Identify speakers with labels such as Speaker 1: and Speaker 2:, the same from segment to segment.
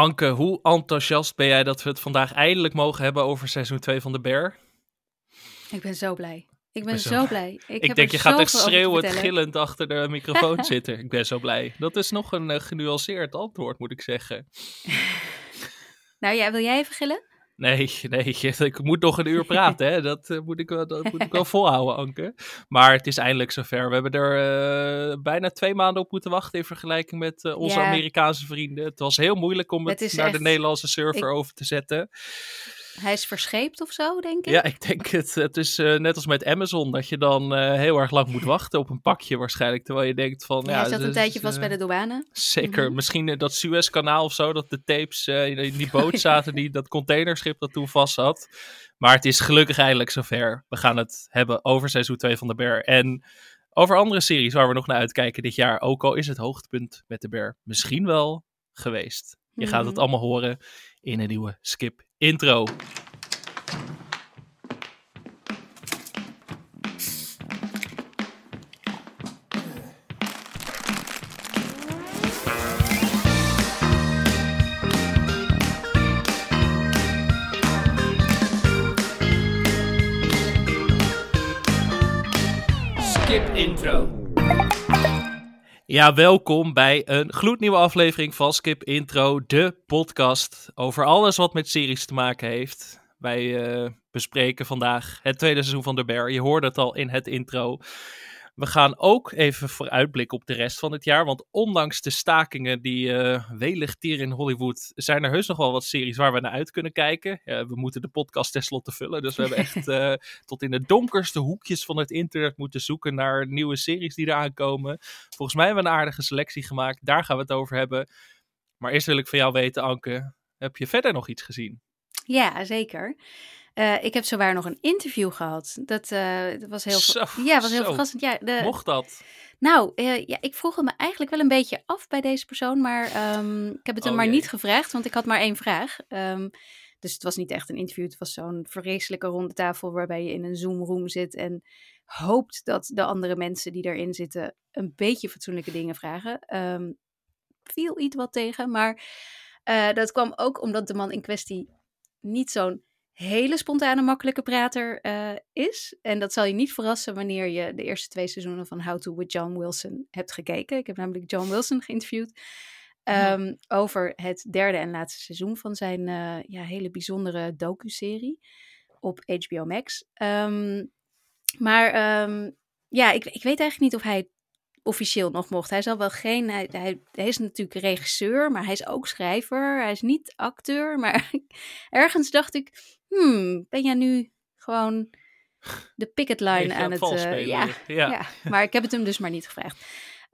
Speaker 1: Anke, hoe enthousiast ben jij dat we het vandaag eindelijk mogen hebben over seizoen 2 van de Bear?
Speaker 2: Ik ben zo blij. Ik ben, zo, blij. Ik,
Speaker 1: Ik, denk, je gaat echt schreeuwend, gillend achter de microfoon zitten. Ik ben zo blij. Dat is nog een uh, genuanceerd antwoord, moet ik zeggen.
Speaker 2: nou ja, wil jij even gillen?
Speaker 1: Nee, nee, ik moet nog een uur praten. Hè? Dat, uh, moet ik wel, dat moet ik wel volhouden, Anke. Maar het is eindelijk zover. We hebben er uh, bijna twee maanden op moeten wachten in vergelijking met uh, onze ja. Amerikaanse vrienden. Het was heel moeilijk om het, het naar echt... de Nederlandse server ik... over te zetten.
Speaker 2: Hij is verscheept of zo, denk ik?
Speaker 1: Ja, ik denk het. Het is uh, net als met Amazon, dat je dan uh, heel erg lang moet wachten op een pakje waarschijnlijk. Terwijl je denkt van...
Speaker 2: Ja,
Speaker 1: ja
Speaker 2: hij zat een tijdje vast uh, bij de douane.
Speaker 1: Zeker. Mm -hmm. Misschien dat Suezkanaal of zo, dat de tapes in die boot zaten, die, dat containerschip dat toen vast zat. Maar het is gelukkig eindelijk zover. We gaan het hebben over seizoen 2 van de Bear. En over andere series waar we nog naar uitkijken dit jaar. Ook al is het hoogtepunt met de Bear misschien wel geweest. Je gaat het allemaal horen in een nieuwe Skip intro. Ja, welkom bij een gloednieuwe aflevering van Skip Intro, de podcast over alles wat met series te maken heeft. Wij uh, bespreken vandaag het tweede seizoen van The Bear. Je hoorde het al in het intro. We gaan ook even vooruitblikken op de rest van het jaar. Want ondanks de stakingen die uh, welig tieren in Hollywood, zijn er heus nog wel wat series waar we naar uit kunnen kijken. Uh, we moeten de podcast tenslotte vullen. Dus we hebben echt uh, tot in de donkerste hoekjes van het internet moeten zoeken naar nieuwe series die eraan komen. Volgens mij hebben we een aardige selectie gemaakt. Daar gaan we het over hebben. Maar eerst wil ik van jou weten, Anke, heb je verder nog iets gezien?
Speaker 2: Ja, zeker. Uh, ik heb zowaar nog een interview gehad. Dat, uh, dat was heel,
Speaker 1: zo,
Speaker 2: ja, was heel verrassend. Ja, de,
Speaker 1: Mocht dat?
Speaker 2: Nou, uh, ja, ik vroeg het me eigenlijk wel een beetje af bij deze persoon, maar um, ik heb het hem
Speaker 1: Oh,
Speaker 2: maar
Speaker 1: jee.
Speaker 2: niet gevraagd, want ik had maar één vraag. Um, dus het was niet echt een interview, het was zo'n vreselijke ronde tafel waarbij je in een Zoom-room zit en hoopt dat de andere mensen die erin zitten een beetje fatsoenlijke dingen vragen. Um, viel iets wat tegen, maar dat kwam ook omdat de man in kwestie niet zo'n hele spontane, makkelijke prater uh, is. En dat zal je niet verrassen wanneer je de eerste twee seizoenen van How to with John Wilson hebt gekeken. Ik heb namelijk John Wilson geïnterviewd. Um, ja. Over het derde en laatste seizoen van zijn uh, ja, hele bijzondere docu-serie op HBO Max. Um, maar um, ja, ik, ik weet eigenlijk niet of hij officieel nog mocht. Hij zal wel geen. Hij, hij, hij, is natuurlijk regisseur, maar hij is ook schrijver. Hij is niet acteur. Maar ergens dacht ik. Hmm, ben jij nu gewoon de picket line aan het.
Speaker 1: Uh,
Speaker 2: ja, ja. ja, maar ik heb het hem dus maar niet gevraagd.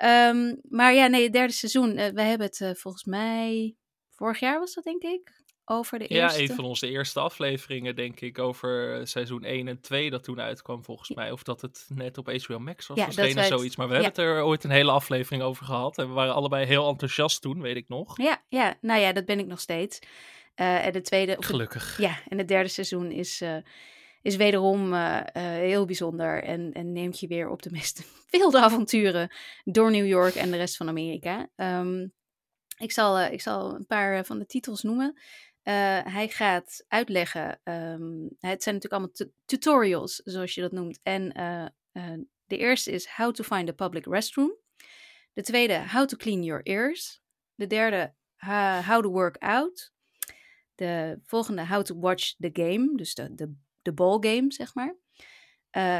Speaker 2: Um, maar ja, nee, derde seizoen. Uh, we hebben het uh, volgens mij. Vorig jaar was dat, denk ik. Over de eerste.
Speaker 1: Ja, een van onze eerste afleveringen, denk ik, over seizoen 1 en 2 dat toen uitkwam, volgens mij. Of dat het net op HBO Max was,
Speaker 2: ja,
Speaker 1: verschenen
Speaker 2: het...
Speaker 1: zoiets. Maar we ja. hebben het er ooit een hele aflevering over gehad. En we waren allebei heel enthousiast toen, weet ik nog.
Speaker 2: Ja, ja nou ja, dat ben ik nog steeds. Uh, en de tweede...
Speaker 1: Gelukkig.
Speaker 2: Het, ja, en het derde seizoen is, uh, is wederom uh, heel bijzonder. En, en neemt je weer op de meest wilde avonturen door New York en de rest van Amerika. Um, ik, zal, ik zal een paar van de titels noemen. Hij gaat uitleggen, um, het zijn natuurlijk allemaal tutorials, zoals je dat noemt. En de eerste is How to find a public restroom. De tweede, How to clean your ears. De derde, How to work out. De volgende, How to watch the game, dus de, de, de ball game, zeg maar.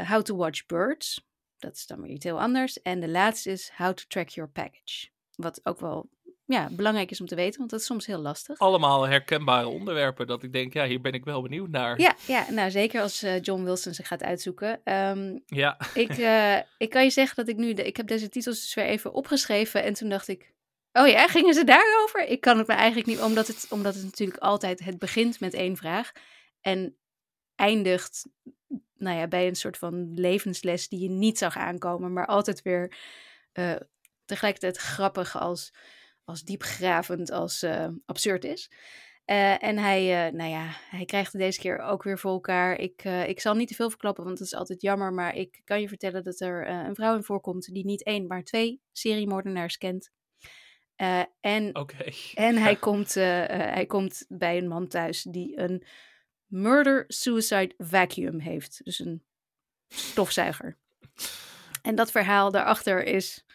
Speaker 2: how to watch birds, dat is dan weer iets heel anders. En de laatste is How to track your package. Wat ook wel ja, belangrijk is om te weten, want dat is soms heel lastig.
Speaker 1: Allemaal herkenbare onderwerpen, dat ik denk, ja, hier ben ik wel benieuwd naar.
Speaker 2: Ja, ja nou zeker als uh, John Wilson ze gaat uitzoeken. Um,
Speaker 1: ja.
Speaker 2: ik, uh, ik kan je zeggen dat ik nu, de, ik heb deze titels dus weer even opgeschreven en toen dacht ik, oh ja, gingen ze daarover? Ik kan het me eigenlijk niet, omdat het, omdat het natuurlijk altijd, het begint met één vraag en eindigt, nou ja, bij een soort van levensles die je niet zag aankomen, maar altijd weer uh, tegelijkertijd grappig als als diepgravend als uh, absurd is. Uh, en hij, nou ja, hij krijgt het deze keer ook weer voor elkaar. Ik, ik zal niet te veel verklappen, want het is altijd jammer. Maar ik kan je vertellen dat er een vrouw in voorkomt die niet één, maar twee seriemoordenaars kent. Eh, en, en hij, komt, eh, eh, hij komt bij een man thuis die een murder-suicide vacuum heeft. Dus een stofzuiger. En dat verhaal daarachter is.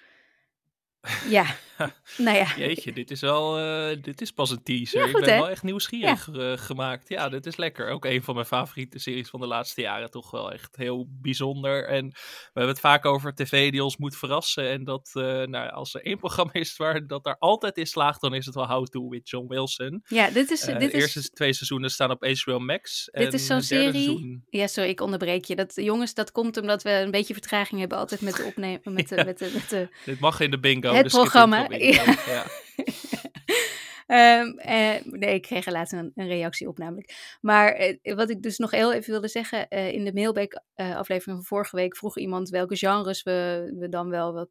Speaker 2: Ja, nou ja.
Speaker 1: Jeetje, dit is wel, eh, dit is pas een teaser.
Speaker 2: Ja,
Speaker 1: ik ben
Speaker 2: hè?
Speaker 1: wel echt nieuwsgierig eh, gemaakt. Ja, dit is lekker. Ook een van mijn favoriete series van de laatste jaren. Toch wel echt heel bijzonder. En we hebben het vaak over tv die ons moet verrassen. En dat, eh, nou, als er één programma is waar dat daar altijd in slaagt, dan is het wel How To with John Wilson.
Speaker 2: Ja, dit is. Dit
Speaker 1: de eerste
Speaker 2: is
Speaker 1: twee seizoenen staan op HBO Max.
Speaker 2: Dit is
Speaker 1: en
Speaker 2: zo'n
Speaker 1: het derde
Speaker 2: serie-
Speaker 1: seizoen-
Speaker 2: ja, sorry, ik onderbreek je. Dat, jongens, dat komt omdat we een beetje vertraging hebben altijd met de opnemen. Met de,
Speaker 1: Ja.
Speaker 2: met de, met de,
Speaker 1: Dit mag in de bingo.
Speaker 2: Het programma.
Speaker 1: Ja.
Speaker 2: Ehm, eh, nee, ik kreeg er laatst een, een reactie op namelijk. Maar eh, wat ik dus nog heel even wilde zeggen. eh, in de mailback-aflevering van vorige week vroeg iemand welke genres we, we dan wel. Wat,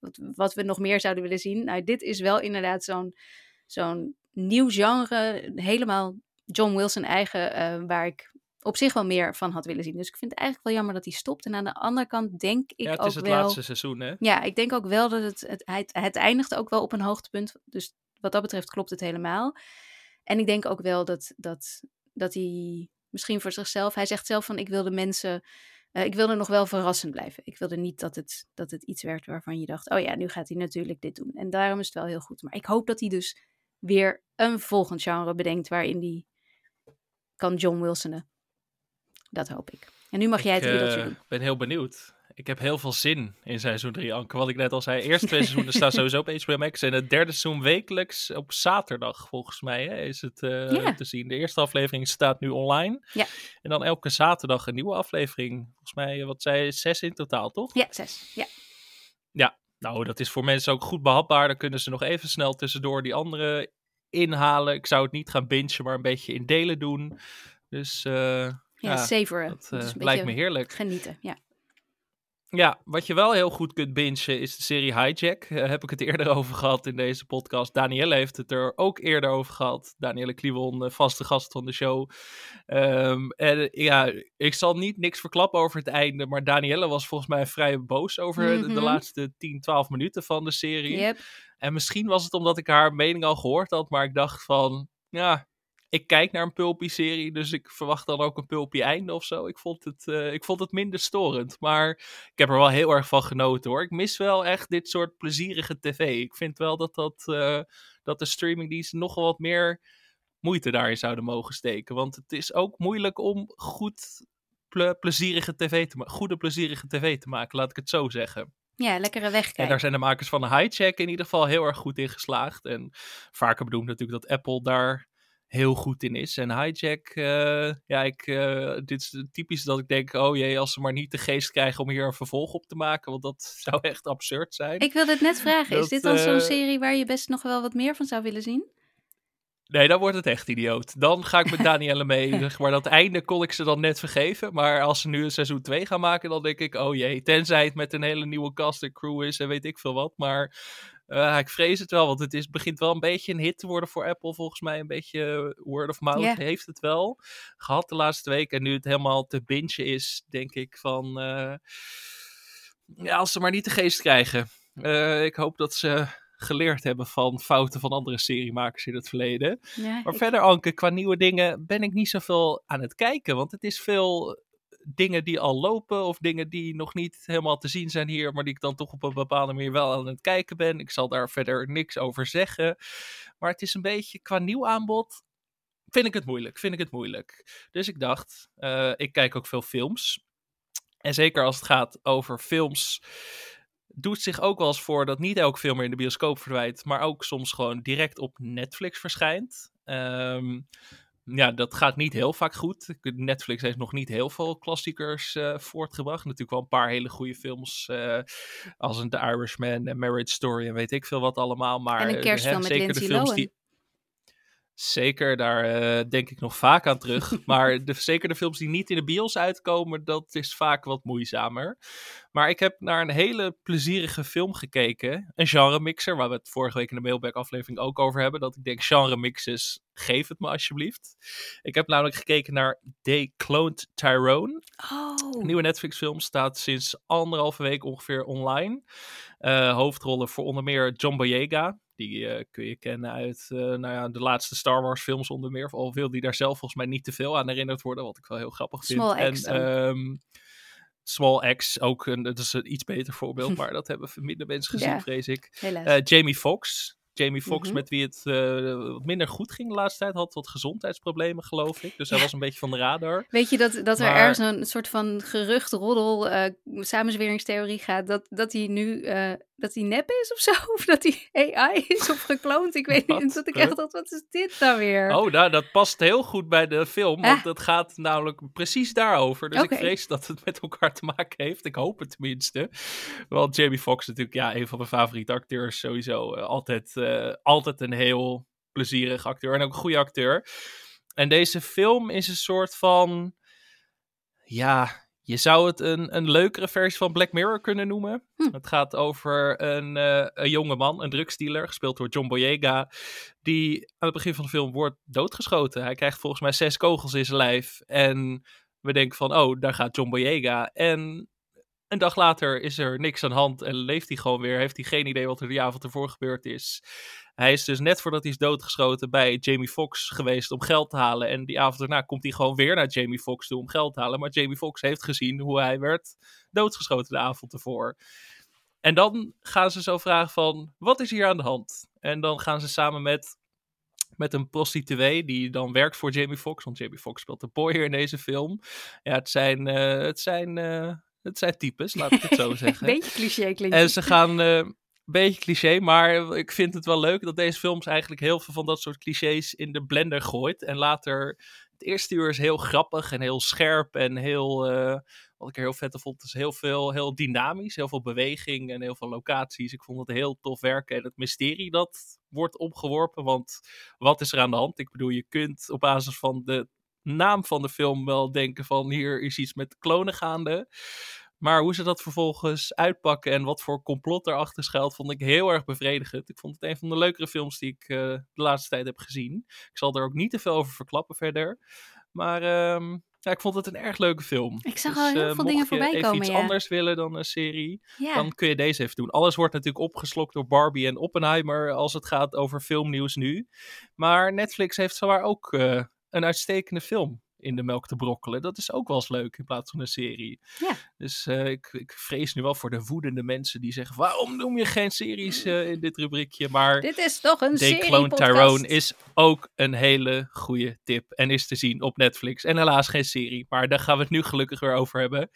Speaker 2: wat, wat, we nog meer zouden willen zien. Nou, dit is wel inderdaad zo'n zo'n nieuw genre. Helemaal John Wilson eigen. waar ik op zich wel meer van had willen zien. Dus ik vind het eigenlijk wel jammer dat hij stopt. En aan de andere kant denk ik
Speaker 1: ja, het
Speaker 2: ook
Speaker 1: is het
Speaker 2: wel.
Speaker 1: laatste seizoen, hè?
Speaker 2: Ja, ik denk ook wel dat het, het, het, het eindigt ook wel op een hoogtepunt. Dus wat dat betreft klopt het helemaal. En ik denk ook wel dat, dat, dat hij misschien voor zichzelf, hij zegt zelf van ik wilde mensen, eh, ik wilde nog wel verrassend blijven. Ik wilde niet dat het, dat het iets werd waarvan je dacht, oh ja, nu gaat hij natuurlijk dit doen. En daarom is het wel heel goed. Maar ik hoop dat hij dus weer een volgend genre bedenkt waarin hij kan John Wilsonen. Dat hoop ik. En nu mag jij het
Speaker 1: Ik
Speaker 2: riedeltje
Speaker 1: eh,
Speaker 2: doen.
Speaker 1: ben heel benieuwd. Ik heb heel veel zin in seizoen 3, Anke. Wat ik net al zei, eerste twee seizoenen staan sowieso op HBO Max. En het derde seizoen wekelijks op zaterdag, volgens mij, hè, is het eh,
Speaker 2: Ja.
Speaker 1: te zien. De eerste aflevering staat nu online.
Speaker 2: Ja.
Speaker 1: En dan elke zaterdag een nieuwe aflevering. Volgens mij, wat zei zes in totaal, toch?
Speaker 2: Ja, zes. Ja.
Speaker 1: Nou, dat is voor mensen ook goed behapbaar. Dan kunnen ze nog even snel tussendoor die andere inhalen. Ik zou het niet gaan bingen, maar een beetje in delen doen. Dus eh,
Speaker 2: Ja, savoren.
Speaker 1: dat eh, lijkt me heerlijk.
Speaker 2: Genieten, ja.
Speaker 1: Ja, wat je wel heel goed kunt bingen is de serie Hijack. Daar heb ik het eerder over gehad in deze podcast. Danielle heeft het er ook eerder over gehad. Danielle Kliwon, eh, vaste gast van de show. Ehm, en eh, ja, ik zal niet niks verklappen over het einde. Maar Danielle was volgens mij vrij boos over de- de,
Speaker 2: Mhm.
Speaker 1: laatste 10, 12 minuten van de serie.
Speaker 2: Yep.
Speaker 1: En misschien was het omdat ik haar mening al gehoord had. Maar ik dacht van, ja, ik kijk naar een pulpy serie, dus ik verwacht dan ook een pulpy einde of zo. Ik vond, het, eh, ik vond het minder storend, maar ik heb er wel heel erg van genoten hoor. Ik mis wel echt dit soort plezierige tv. Ik vind wel dat, dat, eh, dat de streamingdiensten nog wel wat meer moeite daarin zouden mogen steken. Want het is ook moeilijk om goed ple- plezierige tv te maken, goede plezierige tv te maken, laat ik het zo zeggen.
Speaker 2: Ja, lekkere weg
Speaker 1: En daar zijn de makers van de Hijack in ieder geval heel erg goed in geslaagd. En vaker bedoeld natuurlijk dat Apple daar heel goed in is. En Hijack, eh, ja, ik, eh, dit is typisch dat ik denk, oh jee, als ze maar niet de geest krijgen om hier een vervolg op te maken, want dat zou echt absurd zijn.
Speaker 2: Ik wilde het net vragen. is dit dan zo'n
Speaker 1: eh,
Speaker 2: serie waar je best nog wel wat meer van zou willen zien?
Speaker 1: Nee, dan wordt het echt idioot. Dan ga ik met Danielle mee. Zeg maar dat einde kon ik ze dan net vergeven. Maar als ze nu een seizoen 2 gaan maken, dan denk ik, oh jee. Tenzij het met een hele nieuwe cast en crew is en weet ik veel wat. Maar eh, ik vrees het wel, want het is, begint wel een beetje een hit te worden voor Apple. Volgens mij een beetje eh, word of mouth heeft het wel gehad de laatste week. En nu het helemaal te bingen is, denk ik van... eh, ja, als ze maar niet de geest krijgen. Ik hoop dat ze geleerd hebben van fouten van andere seriemakers in het verleden.
Speaker 2: Ja,
Speaker 1: Maar
Speaker 2: ik-
Speaker 1: verder, Anke, qua nieuwe dingen ben ik niet zoveel aan het kijken. Want het is veel dingen die al lopen of dingen die nog niet helemaal te zien zijn hier, maar die ik dan toch op een bepaalde manier wel aan het kijken ben. Ik zal daar verder niks over zeggen. Maar het is een beetje qua nieuw aanbod. Vind ik het moeilijk, vind ik het moeilijk. Dus ik dacht, eh, ik kijk ook veel films. En zeker als het gaat over films, doet zich ook wel eens voor dat niet elke film meer in de bioscoop verdwijnt, maar ook soms gewoon direct op Netflix verschijnt. Ehm, ja, dat gaat niet heel vaak goed. Netflix heeft nog niet heel veel klassiekers eh, voortgebracht. Natuurlijk wel een paar hele goede films, eh, als een The Irishman en Marriage Story en weet ik veel wat allemaal. Maar
Speaker 2: En een kerstfilm
Speaker 1: hè,
Speaker 2: met
Speaker 1: zeker de films
Speaker 2: Lohan.
Speaker 1: die Zeker, daar eh, denk ik nog vaak aan terug. maar de, zeker de films die niet in de bios uitkomen, dat is vaak wat moeizamer. Maar ik heb naar een hele plezierige film gekeken. Een genre-mixer, waar we het vorige week in de mailback-aflevering ook over hebben. Dat ik denk, genre-mixes, geef het me alsjeblieft. Ik heb namelijk gekeken naar They Cloned Tyrone.
Speaker 2: Oh,
Speaker 1: Een nieuwe Netflix-film staat sinds anderhalve week ongeveer online. Eh, hoofdrollen voor onder meer John Boyega, Die eh, kun je kennen uit eh, nou ja, de laatste Star Wars films onder meer. Al wil die daar zelf volgens mij niet te veel aan herinnerd worden, wat ik wel heel grappig vind.
Speaker 2: Small X
Speaker 1: en ehm, Small X, ook een, dat is een iets beter voorbeeld, maar dat hebben minder mensen gezien,
Speaker 2: Ja.
Speaker 1: vrees ik. Eh, Jamie Foxx. Jamie Foxx,
Speaker 2: Mhm.
Speaker 1: met wie het wat minder goed ging de laatste tijd, had wat gezondheidsproblemen, geloof ik. Dus hij was een beetje van de radar.
Speaker 2: Weet je dat, dat er ergens een soort van gerucht, roddel, samenzweringstheorie gaat dat, dat hij nu dat hij nep is of zo? Of dat hij AI is of gekloond? Ik weet
Speaker 1: Wat?
Speaker 2: niet. Dat ik echt dacht, wat is dit nou weer?
Speaker 1: Oh, nou, dat past heel goed bij de film, want
Speaker 2: Ah.
Speaker 1: het gaat namelijk precies daarover. Dus ik vrees dat het met elkaar te maken heeft. Ik hoop het tenminste. Want Jamie Foxx natuurlijk, ja, een van mijn favoriete acteurs sowieso. Eh, altijd, eh, altijd een heel plezierig acteur en ook een goede acteur. En deze film is een soort van, ja, je zou het een, een leukere versie van Black Mirror kunnen noemen.
Speaker 2: Hm.
Speaker 1: Het gaat over een, eh, een jonge man, een drugsdealer, gespeeld door John Boyega, die aan het begin van de film wordt doodgeschoten. Hij krijgt volgens mij zes kogels in zijn lijf en we denken van, oh, daar gaat John Boyega. En een dag later is er niks aan de hand en leeft hij gewoon weer. Heeft hij geen idee wat er die avond ervoor gebeurd is. Hij is dus net voordat hij is doodgeschoten bij Jamie Foxx geweest om geld te halen. En die avond daarna komt hij gewoon weer naar Jamie Foxx toe om geld te halen. Maar Jamie Foxx heeft gezien hoe hij werd doodgeschoten de avond ervoor. En dan gaan ze zo vragen van, wat is hier aan de hand? En dan gaan ze samen met, met een prostituee die dan werkt voor Jamie Foxx. Want Jamie Foxx speelt de boy hier in deze film. Ja, het zijn, eh, het zijn, eh, het zijn types, laat ik het zo zeggen.
Speaker 2: Beetje cliché klinkt
Speaker 1: En ze gaan, eh, een beetje cliché, maar ik vind het wel leuk dat deze films eigenlijk heel veel van dat soort clichés in de blender gooit. En later, het eerste uur is heel grappig en heel scherp en heel, eh, wat ik er heel vet vond, is heel veel, heel dynamisch, heel veel beweging en heel veel locaties. Ik vond het heel tof werken en het mysterie dat wordt opgeworpen, want wat is er aan de hand? Ik bedoel, je kunt op basis van de naam van de film wel denken van hier is iets met klonen gaande. Maar hoe ze dat vervolgens uitpakken en wat voor complot erachter schuilt, vond ik heel erg bevredigend. Ik vond het een van de leukere films die ik eh, de laatste tijd heb gezien. Ik zal er ook niet te veel over verklappen verder. Maar ehm, ja, ik vond het een erg leuke film.
Speaker 2: Ik zag
Speaker 1: Dus,
Speaker 2: al heel
Speaker 1: eh,
Speaker 2: veel dingen
Speaker 1: je
Speaker 2: voorbij komen,
Speaker 1: iets
Speaker 2: ja.
Speaker 1: anders willen dan een serie,
Speaker 2: ja.
Speaker 1: dan kun je deze even doen. Alles wordt natuurlijk opgeslokt door Barbie en Oppenheimer als het gaat over filmnieuws nu. Maar Netflix heeft zowaar ook eh, een uitstekende film in de melk te brokkelen. Dat is ook wel eens leuk in plaats van een serie.
Speaker 2: Ja.
Speaker 1: Dus eh, ik, ik vrees nu wel voor de woedende mensen die zeggen: waarom noem je geen series eh, in dit rubriekje? Maar
Speaker 2: Dit is toch een serie
Speaker 1: Clone. Tyrone is ook een hele goede tip. En is te zien op Netflix. En helaas geen serie. Maar daar gaan we het nu gelukkig weer over hebben.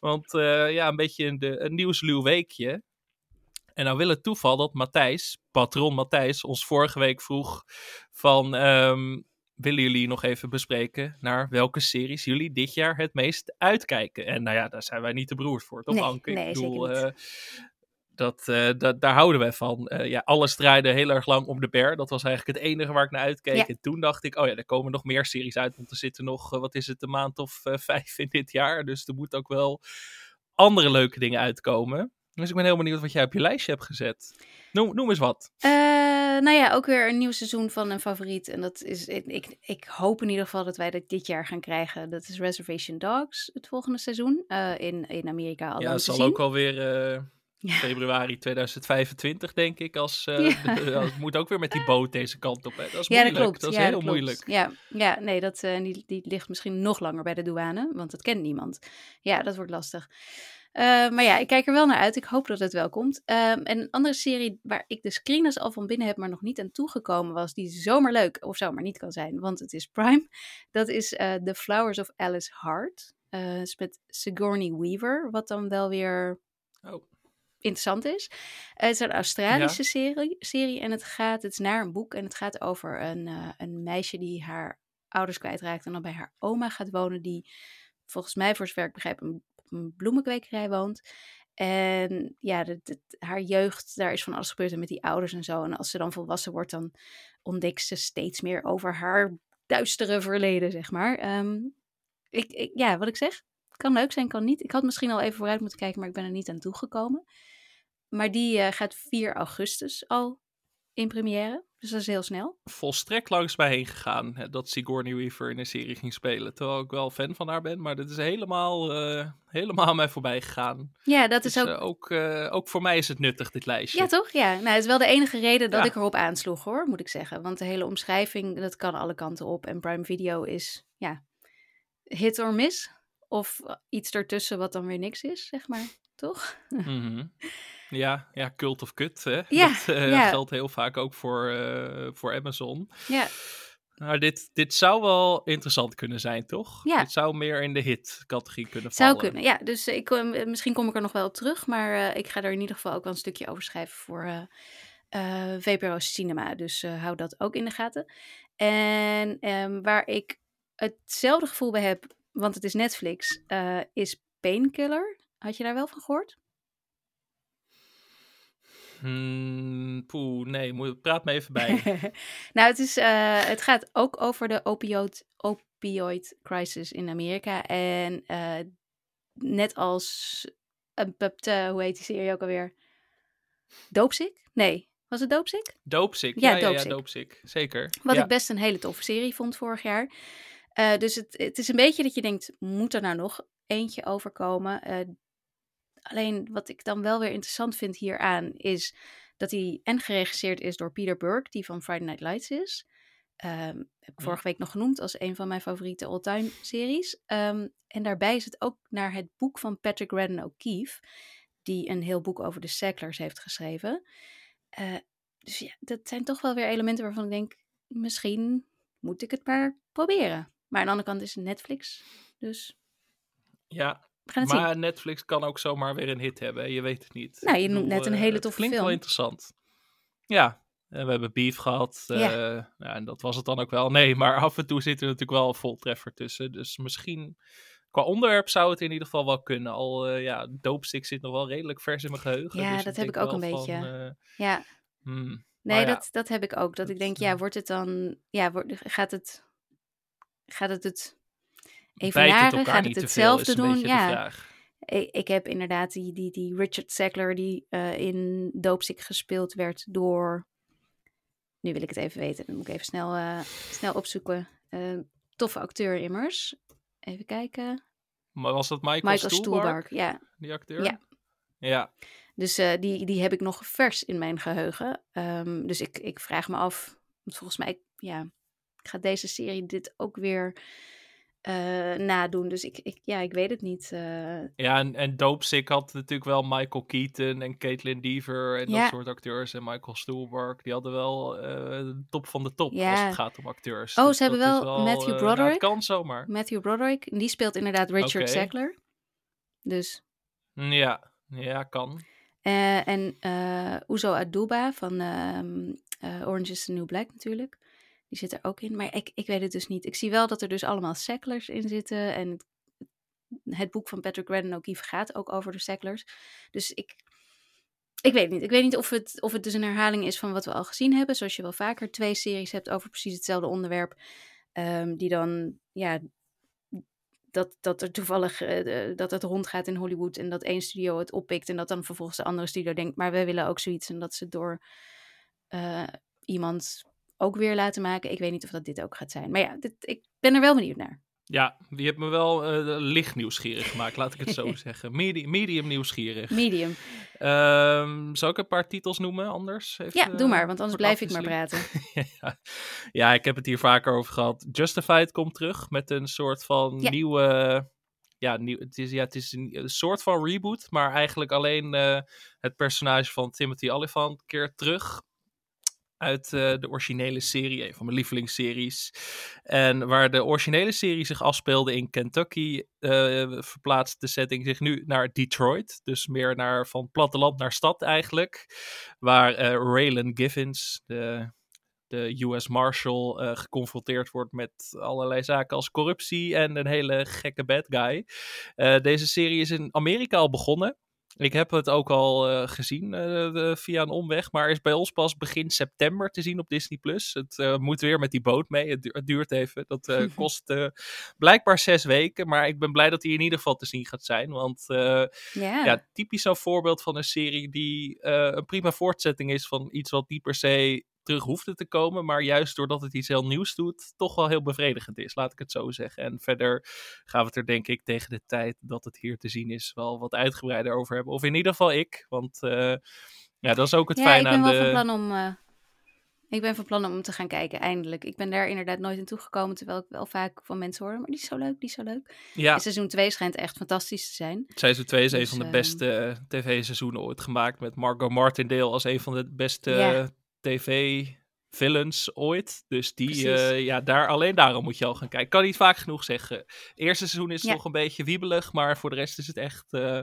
Speaker 1: Want eh, ja, een beetje een, de, een nieuwsluw weekje. En nou wil het toeval dat Matthijs, patron Matthijs, ons vorige week vroeg van... ehm, willen jullie nog even bespreken naar welke series jullie dit jaar het meest uitkijken? En nou ja, daar zijn wij niet te beroerd voor, toch
Speaker 2: Nee,
Speaker 1: Anke?
Speaker 2: nee,
Speaker 1: Ik bedoel, eh, dat, eh, dat, daar houden wij van. Eh, ja, alles draaide heel erg lang om de bear. Dat was eigenlijk het enige waar ik naar uitkeek.
Speaker 2: Ja.
Speaker 1: En toen dacht ik, oh ja, er komen nog meer series uit. Want er zitten nog, wat is het, een maand of vijf in dit jaar. Dus er moeten ook wel andere leuke dingen uitkomen. Dus ik ben heel benieuwd wat jij op je lijstje hebt gezet. Noem, noem eens wat.
Speaker 2: Eh, nou ja, ook weer een nieuw seizoen van een favoriet. En dat is, ik, ik, hoop in ieder geval dat wij dat dit jaar gaan krijgen. Dat is Reservation Dogs, het volgende seizoen. eh, in, in Amerika al
Speaker 1: ja,
Speaker 2: te
Speaker 1: zal
Speaker 2: zien.
Speaker 1: ook alweer eh,
Speaker 2: Ja.
Speaker 1: februari 2025, denk ik. Als, eh,
Speaker 2: Ja.
Speaker 1: de- ja, het moet ook weer met die boot deze kant op. Hè. Dat is
Speaker 2: Ja,
Speaker 1: moeilijk.
Speaker 2: dat klopt.
Speaker 1: Dat is
Speaker 2: ja,
Speaker 1: heel
Speaker 2: dat
Speaker 1: moeilijk.
Speaker 2: Ja, ja nee, dat, eh, die, die ligt misschien nog langer bij de douane, want dat kent niemand. Ja, dat wordt lastig. Eh, maar ja, ik kijk er wel naar uit. Ik hoop dat het wel komt. Ehm, en een andere serie waar ik de screeners al van binnen heb, maar nog niet aan toegekomen was, die zomaar leuk of zomaar niet kan zijn, want het is Prime. Dat is eh The Flowers of Alice Hart. Eh is met Sigourney Weaver, wat dan wel weer
Speaker 1: Oh.
Speaker 2: interessant is. Het is een Australische serie, serie en het gaat, het is naar een boek en het gaat over een, eh, een meisje die haar ouders kwijtraakt en dan bij haar oma gaat wonen, die volgens mij, voor zover ik begrijp, een, een bloemenkwekerij woont. En ja, haar jeugd, daar is van alles gebeurd en met die ouders en zo. En als ze dan volwassen wordt, dan ontdekt ze steeds meer over haar duistere verleden, zeg maar. Ehm, ik, ik, ja, wat ik zeg, kan leuk zijn, kan niet. Ik had misschien al even vooruit moeten kijken, maar ik ben er niet aan toegekomen. Maar die eh, gaat 4 augustus al in première. Dus dat is heel snel.
Speaker 1: Volstrekt langs mij heen gegaan hè, dat Sigourney Weaver in een serie ging spelen. Terwijl ik wel fan van haar ben, maar dit is helemaal, uh, helemaal mij voorbij gegaan.
Speaker 2: Ja, dat is dus, ook...
Speaker 1: Uh, ook, uh, ook voor mij is het nuttig, dit lijstje.
Speaker 2: Ja, toch? Ja, nou, het is wel de enige reden dat ja. ik erop aansloeg, hoor, moet ik zeggen. Want de hele omschrijving, dat kan alle kanten op. En Prime Video is, ja, hit or miss. Of iets ertussen wat dan weer niks is, zeg maar. Toch?
Speaker 1: Mm -hmm. Ja, ja, cult of kut. Hè? Ja, dat uh, ja. geldt heel vaak ook voor, uh, voor Amazon.
Speaker 2: Ja.
Speaker 1: Maar dit, dit zou wel interessant kunnen zijn, toch?
Speaker 2: Ja.
Speaker 1: Dit zou meer in de hit-categorie kunnen vallen.
Speaker 2: Zou kunnen, ja. Dus ik, uh, misschien kom ik er nog wel op terug. Maar ik ga er in ieder geval ook wel een stukje over schrijven voor VPRO Cinema. Dus hou dat ook in de gaten. En um, waar ik hetzelfde gevoel bij heb, want het is Netflix, is Painkiller. Had je daar wel van gehoord?
Speaker 1: Hmm, poeh, nee, moet, praat me even bij.
Speaker 2: nou, het, is, uh, het gaat ook over de opioid, opioid crisis in Amerika. En uh, net als, uh, hoe heet die serie ook alweer? Doopsick? Nee, was het Doopsick?
Speaker 1: Doopsick, ja, ja, Doopsick. zeker.
Speaker 2: Wat
Speaker 1: ja.
Speaker 2: ik best een hele toffe serie vond vorig jaar. dus het, het is een beetje dat je denkt, moet er nou nog eentje overkomen? Alleen wat ik dan wel weer interessant vind hieraan is dat hij en geregisseerd is door Peter Burke, die van Friday Night Lights is. Um, heb ik vorige week nog genoemd als een van mijn favoriete all-time series. Um, en daarbij is het ook naar het boek van Patrick Radden O'Keefe, die een heel boek over de Sacklers heeft geschreven. Uh, dus ja, dat zijn toch wel weer elementen waarvan ik denk, misschien moet ik het maar proberen. Maar aan de andere kant is het Netflix, dus...
Speaker 1: Ja, maar zien. Netflix kan ook zomaar weer een hit hebben. Je weet het niet.
Speaker 2: Nou, je noemt net een hele toffe
Speaker 1: klinkt
Speaker 2: film.
Speaker 1: wel interessant. Ja, we hebben Beef gehad. Ja. Uh, ja, en dat was het dan ook wel. Nee, maar af en toe zit er natuurlijk wel een voltreffer tussen. Dus misschien qua onderwerp zou het in ieder geval wel kunnen. Al uh, ja, Doopstick zit nog wel redelijk vers in mijn geheugen.
Speaker 2: Ja,
Speaker 1: dus
Speaker 2: dat heb ik ook een
Speaker 1: van,
Speaker 2: beetje.
Speaker 1: Uh,
Speaker 2: ja.
Speaker 1: Hmm,
Speaker 2: nee,
Speaker 1: ja.
Speaker 2: dat, dat heb ik ook. Dat, dat ik denk, ja, wordt het dan... Ja, wordt, gaat het... Gaat het het evenaren? Gaat het hetzelfde doen? Ja. Ik, heb inderdaad die, die, die Richard Sackler die uh, in Doopsick gespeeld werd door... Nu wil ik het even weten. Dan moet ik even snel, uh, snel opzoeken. Uh, toffe acteur immers. Even kijken.
Speaker 1: Maar was dat Michael,
Speaker 2: Michael
Speaker 1: Stuhlbarg?
Speaker 2: Stuhlbarg? Ja.
Speaker 1: Die acteur?
Speaker 2: Ja.
Speaker 1: Ja.
Speaker 2: Dus uh, die, die heb ik nog vers in mijn geheugen. Um, dus ik, ik vraag me af, want volgens mij, ja, gaat deze serie dit ook weer uh, nadoen. Dus ik, ik, ja, ik weet het niet. Uh...
Speaker 1: Ja, en, en Dopesick had natuurlijk wel Michael Keaton en Caitlin Deaver en
Speaker 2: Ja.
Speaker 1: dat soort acteurs. En Michael Stuhlbarg, die hadden wel eh, de top van de top
Speaker 2: Ja.
Speaker 1: als het gaat om acteurs.
Speaker 2: Oh,
Speaker 1: Dus
Speaker 2: ze hebben
Speaker 1: dat
Speaker 2: wel Matthew
Speaker 1: eh, nou,
Speaker 2: Broderick.
Speaker 1: het kan zomaar.
Speaker 2: Matthew Broderick, die speelt inderdaad Richard
Speaker 1: Oké.
Speaker 2: Sackler. Dus,
Speaker 1: Ja, ja, kan.
Speaker 2: eh, en eh Uzo Aduba van ehm, eh, Orange is the New Black natuurlijk. Die zit er ook in, maar ik, ik weet het dus niet. Ik zie wel dat er dus allemaal Sacklers in zitten. En het, boek van Patrick Redden O'Keefe gaat ook over de Sacklers. Dus ik, ik weet niet. Ik weet niet of het, of het dus een herhaling is van wat we al gezien hebben. Zoals je wel vaker twee series hebt over precies hetzelfde onderwerp. ehm, die dan, ja, dat, dat er toevallig, eh, dat het rondgaat in Hollywood. En dat één studio het oppikt. En dat dan vervolgens de andere studio denkt, maar we willen ook zoiets. En dat ze door eh, iemand ook weer laten maken. Ik weet niet of dat dit ook gaat zijn. Maar ja, dit, ik ben er wel benieuwd naar.
Speaker 1: Ja, die heeft me wel eh, licht nieuwsgierig gemaakt, laat ik het zo zeggen. Medium, medium nieuwsgierig.
Speaker 2: Medium.
Speaker 1: Ehm, zal ik een paar titels noemen anders? Heeft,
Speaker 2: Ja,
Speaker 1: eh,
Speaker 2: doe maar, want anders blijf ik maar praten.
Speaker 1: ja. ja, ik heb het hier vaker over gehad. Justified komt terug met een soort van
Speaker 2: Ja.
Speaker 1: nieuwe. Ja, nieuw, het, is, ja, het is een, een soort van reboot, maar eigenlijk alleen eh, het personage van Timothy Olyphant keert terug uit eh, de originele serie, een van mijn lievelingsseries. En waar de originele serie zich afspeelde in Kentucky, eh, verplaatst de setting zich nu naar Detroit. Dus meer naar van platteland naar stad eigenlijk. Waar eh Raylan Givens, de, de US Marshal, geconfronteerd wordt met allerlei zaken als corruptie en een hele gekke bad guy. Deze serie is in Amerika al begonnen. Ik heb het ook al eh, gezien eh, via een omweg, maar is bij ons pas begin september te zien op Disney+. Plus. Het eh, moet weer met die boot mee, het, du- het duurt even. Dat kost blijkbaar zes weken, maar ik ben blij dat hij in ieder geval te zien gaat zijn. Want eh,
Speaker 2: Ja,
Speaker 1: typisch zo'n voorbeeld van een serie die een prima voortzetting is van iets wat niet per se terug hoefde te komen. Maar juist doordat het iets heel nieuws doet, toch wel heel bevredigend is, laat ik het zo zeggen. En verder gaan we het er denk ik tegen de tijd dat het hier te zien is wel wat uitgebreider over hebben. Of in ieder geval ik, want uh, ja, dat is ook het
Speaker 2: ja,
Speaker 1: fijne aan de...
Speaker 2: ik ben wel van plan om... Uh, ik ben van plan om te gaan kijken, eindelijk. Ik ben daar inderdaad nooit in toegekomen, terwijl ik wel vaak van mensen hoor, maar die is zo leuk, die is zo leuk.
Speaker 1: Ja.
Speaker 2: En seizoen 2 schijnt echt fantastisch te zijn.
Speaker 1: Seizoen 2 is
Speaker 2: Dus,
Speaker 1: een van de
Speaker 2: ehm,
Speaker 1: beste eh, tv-seizoenen ooit gemaakt, met Margot Martindale als een van de beste
Speaker 2: Ja.
Speaker 1: tv-villains ooit. Dus die, eh, ja, daar, alleen daarom moet je al gaan kijken. Kan niet vaak genoeg zeggen. Eerste seizoen is
Speaker 2: Ja.
Speaker 1: nog een beetje wiebelig, maar voor de rest is het echt, eh,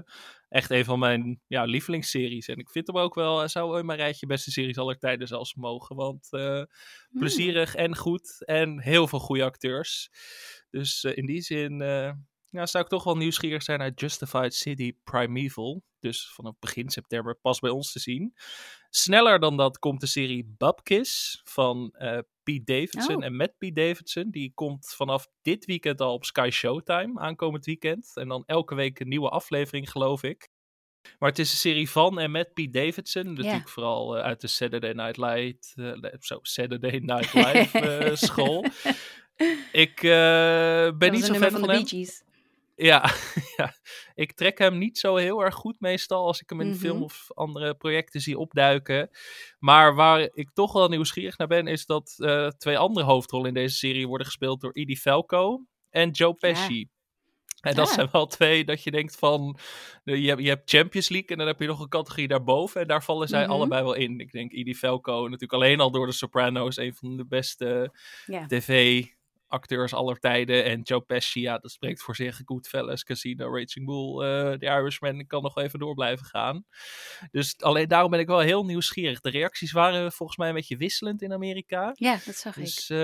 Speaker 1: echt een van mijn ja, lievelingsseries. En ik vind hem ook wel, zou in mijn rijtje beste series aller tijden zelfs mogen. Want eh,
Speaker 2: Hmm.
Speaker 1: plezierig en goed en heel veel goede acteurs. Dus in die zin ja, zou ik toch wel nieuwsgierig zijn naar Justified City Primeval. Dus vanaf begin september pas bij ons te zien. Sneller dan dat komt de serie Babkiss van eh Pete Davidson
Speaker 2: Oh.
Speaker 1: en met Pete Davidson. Die komt vanaf dit weekend al op Sky Showtime, aankomend weekend. En dan elke week een nieuwe aflevering, geloof ik. Maar het is een serie van en met Pete Davidson. Natuurlijk vooral eh, uit de Saturday Night Live, zo, Saturday Night Live eh, school. Ik ben niet zo fan van
Speaker 2: de
Speaker 1: hem. Ja, ja, ik trek hem niet zo heel erg goed meestal als ik hem in
Speaker 2: Mhm.
Speaker 1: film of andere projecten zie opduiken. Maar waar ik toch wel nieuwsgierig naar ben, is dat eh, twee andere hoofdrollen in deze serie worden gespeeld door Edie Falco en Joe Pesci. En dat zijn wel twee dat je denkt van, eh, je hebt, je hebt Champions League en dan heb je nog een categorie daarboven. En daar vallen zij
Speaker 2: Mhm.
Speaker 1: allebei wel in. Ik denk Edie Falco natuurlijk alleen al door de Sopranos, een van de beste
Speaker 2: Ja.
Speaker 1: Tv-acteurs aller tijden. En Joe Pesci, ja, dat spreekt voor zich. Goodfellas, Casino, Raging Bull, eh The Irishman. Ik kan nog even door blijven gaan. Dus alleen daarom ben ik wel heel nieuwsgierig. De reacties waren volgens mij een beetje wisselend in Amerika.
Speaker 2: ja, dat zag ik.
Speaker 1: Dus, eh,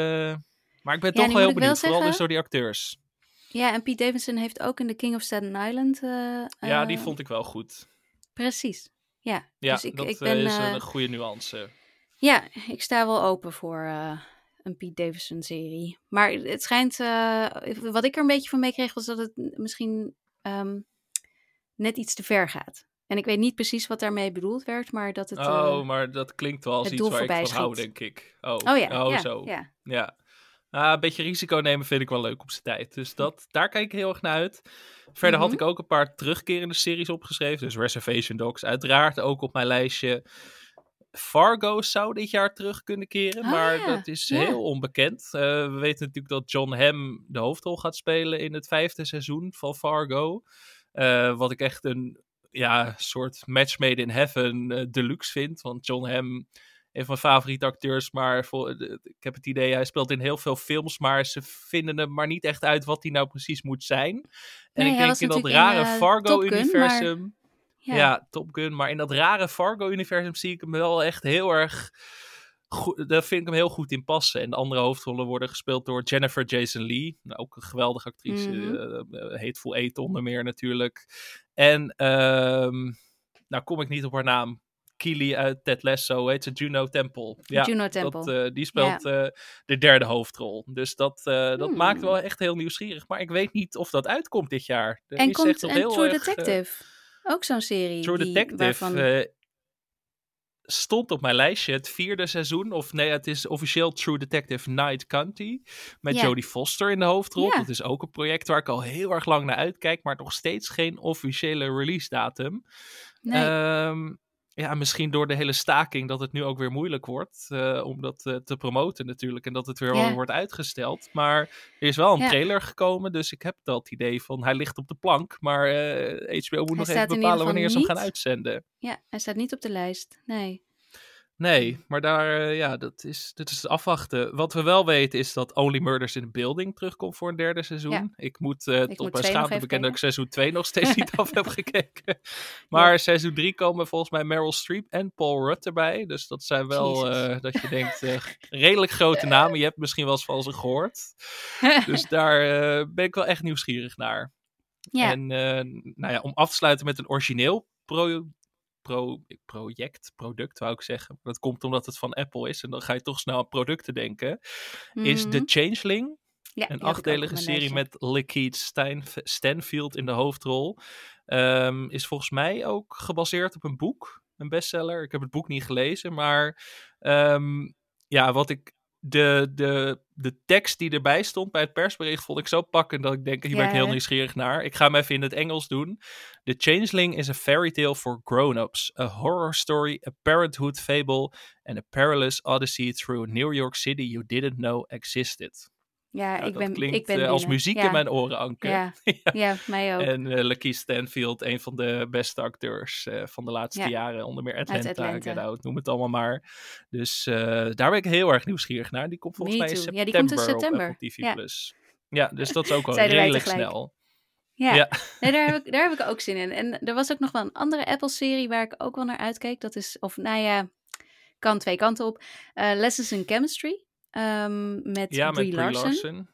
Speaker 1: maar ik ben
Speaker 2: Ja,
Speaker 1: toch wel heel
Speaker 2: ik wel
Speaker 1: benieuwd. Vooral dus door die acteurs.
Speaker 2: Ja, en Pete Davidson heeft ook in The King of Staten Island... eh,
Speaker 1: ja, die vond ik wel goed.
Speaker 2: Precies. Ja,
Speaker 1: Ja,
Speaker 2: dus ik,
Speaker 1: dat
Speaker 2: ik ben...
Speaker 1: is een goede nuance.
Speaker 2: Ja, ik sta wel open voor een Pete Davidson serie. Maar het schijnt, eh, wat ik er een beetje van meekreeg, was dat het misschien ehm, net iets te ver gaat. En ik weet niet precies wat daarmee bedoeld werd, maar dat het... eh,
Speaker 1: oh, maar dat klinkt wel als iets waar ik van
Speaker 2: voorbij
Speaker 1: hou,
Speaker 2: schiet.
Speaker 1: denk ik. Oh,
Speaker 2: oh ja,
Speaker 1: oh
Speaker 2: ja,
Speaker 1: zo.
Speaker 2: ja.
Speaker 1: Ja. Ah, een beetje risico nemen vind ik wel leuk op zijn tijd. Dus dat, daar kijk ik heel erg naar uit. Verder had
Speaker 2: Mhm.
Speaker 1: ik ook een paar terugkerende series opgeschreven. Dus Reservation Dogs uiteraard ook op mijn lijstje. Fargo zou dit jaar terug kunnen keren,
Speaker 2: Ah,
Speaker 1: maar
Speaker 2: ja.
Speaker 1: dat is
Speaker 2: Ja.
Speaker 1: heel onbekend. Eh, we weten natuurlijk dat John Hamm de hoofdrol gaat spelen in het vijfde seizoen van Fargo. Eh, wat ik echt een ja, soort match made in heaven eh, deluxe vind. Want John Hamm, een van mijn favoriete acteurs, maar voor, ik heb het idee, hij speelt in heel veel films, maar ze vinden hem maar niet echt uit wat hij nou precies moet zijn. En
Speaker 2: Nee,
Speaker 1: ik denk in dat rare Fargo-universum.
Speaker 2: Ja.
Speaker 1: Ja. Top Gun. Maar in dat rare Fargo-universum zie ik hem wel echt heel erg. Goed, daar vind ik hem heel goed in passen. En de andere hoofdrollen worden gespeeld door Jennifer Jason Lee. Nou, ook een geweldige actrice.
Speaker 2: Mhm.
Speaker 1: eh, eh, Hateful Eight onder meer natuurlijk. En, ehm, nou kom ik niet op haar naam. Keely uit Ted Lasso, heet ze Juno Temple. Ja,
Speaker 2: Juno Temple.
Speaker 1: dat, eh, die speelt de derde hoofdrol. Dus dat, dat
Speaker 2: Hmm.
Speaker 1: maakt wel echt heel nieuwsgierig. Maar ik weet niet of dat uitkomt dit jaar. Er
Speaker 2: en
Speaker 1: is
Speaker 2: komt
Speaker 1: echt heel
Speaker 2: True
Speaker 1: erg,
Speaker 2: Detective. Ook zo'n serie.
Speaker 1: True
Speaker 2: die,
Speaker 1: Detective
Speaker 2: waarvan...
Speaker 1: eh, stond op mijn lijstje. Het vierde seizoen, of nee, het is officieel True Detective Night County. Met. Jodie Foster in de hoofdrol. Dat is ook een project waar ik al heel erg lang naar uitkijk, maar nog steeds geen officiële release datum.
Speaker 2: nee.
Speaker 1: Ehm, ja, misschien door de hele staking dat het nu ook weer moeilijk wordt eh, om dat eh, te promoten natuurlijk. En dat het weer wordt uitgesteld. Maar er is wel een trailer gekomen, dus ik heb dat idee van hij ligt op de plank. Maar eh, HBO moet nog even bepalen wanneer ze hem gaan uitzenden.
Speaker 2: ja, hij staat niet op de lijst. Nee.
Speaker 1: Nee, maar daar, eh, ja, dat is, dat is afwachten. Wat we wel weten is dat Only Murders in the Building terugkomt voor een derde seizoen.
Speaker 2: Ja.
Speaker 1: Ik moet eh, tot
Speaker 2: moet
Speaker 1: mijn schaamte bekennen dat ik seizoen 2 nog steeds niet af heb gekeken. Maar seizoen 3 komen volgens mij Meryl Streep en Paul Rudd erbij. Dus dat zijn wel, eh, dat je denkt, redelijk grote namen. Je hebt misschien wel eens van ze gehoord. Dus daar ben ik wel echt nieuwsgierig naar.
Speaker 2: ja.
Speaker 1: En nou ja, om af te sluiten met een origineel pro, pro, project, product wou ik zeggen. Dat komt omdat het van Apple is en dan ga je toch snel aan producten denken. Is
Speaker 2: Mhm.
Speaker 1: The Changeling,
Speaker 2: Ja, die
Speaker 1: een achtdelige serie met Lakeith Stein, Stanfield in de hoofdrol. Ehm, is volgens mij ook gebaseerd op een boek, een bestseller. Ik heb het boek niet gelezen, maar ehm, ja, wat ik de, de, de tekst die erbij stond bij het persbericht vond ik zo pakkend dat ik denk, hier ben ik heel nieuwsgierig naar. Ik ga hem even in het Engels doen. The Changeling is a fairy tale for grown-ups, a horror story, a parenthood fable and a perilous odyssey through New York City you didn't know existed.
Speaker 2: Ja,
Speaker 1: Nou,
Speaker 2: ik
Speaker 1: dat
Speaker 2: ben,
Speaker 1: klinkt
Speaker 2: ik ben
Speaker 1: eh, als
Speaker 2: binnen.
Speaker 1: muziek
Speaker 2: ja.
Speaker 1: in mijn oren, Anke.
Speaker 2: Ja, ja, mij ook.
Speaker 1: En uh, Lakeith Stanfield, een van de beste acteurs eh, van de laatste
Speaker 2: Ja.
Speaker 1: jaren. Onder meer Atlanta,
Speaker 2: Atlanta.
Speaker 1: Out, noem het allemaal maar. Dus daar ben ik heel erg nieuwsgierig naar. Die komt volgens
Speaker 2: Me
Speaker 1: mij in
Speaker 2: too.
Speaker 1: september,
Speaker 2: Ja, die komt in
Speaker 1: op
Speaker 2: september.
Speaker 1: Apple TV+.
Speaker 2: Ja.
Speaker 1: Plus. Ja, dus dat is ook al redelijk snel.
Speaker 2: Ja,
Speaker 1: Ja.
Speaker 2: Nee, daar, heb ik, daar heb ik ook zin in. En er was ook nog wel een andere Apple-serie waar ik ook wel naar uitkeek. Dat is, of nou ja, kan twee kanten op. Lessons in Chemistry. Ehm, met
Speaker 1: Ja, met
Speaker 2: Brie
Speaker 1: Brie
Speaker 2: Larson.
Speaker 1: Larson.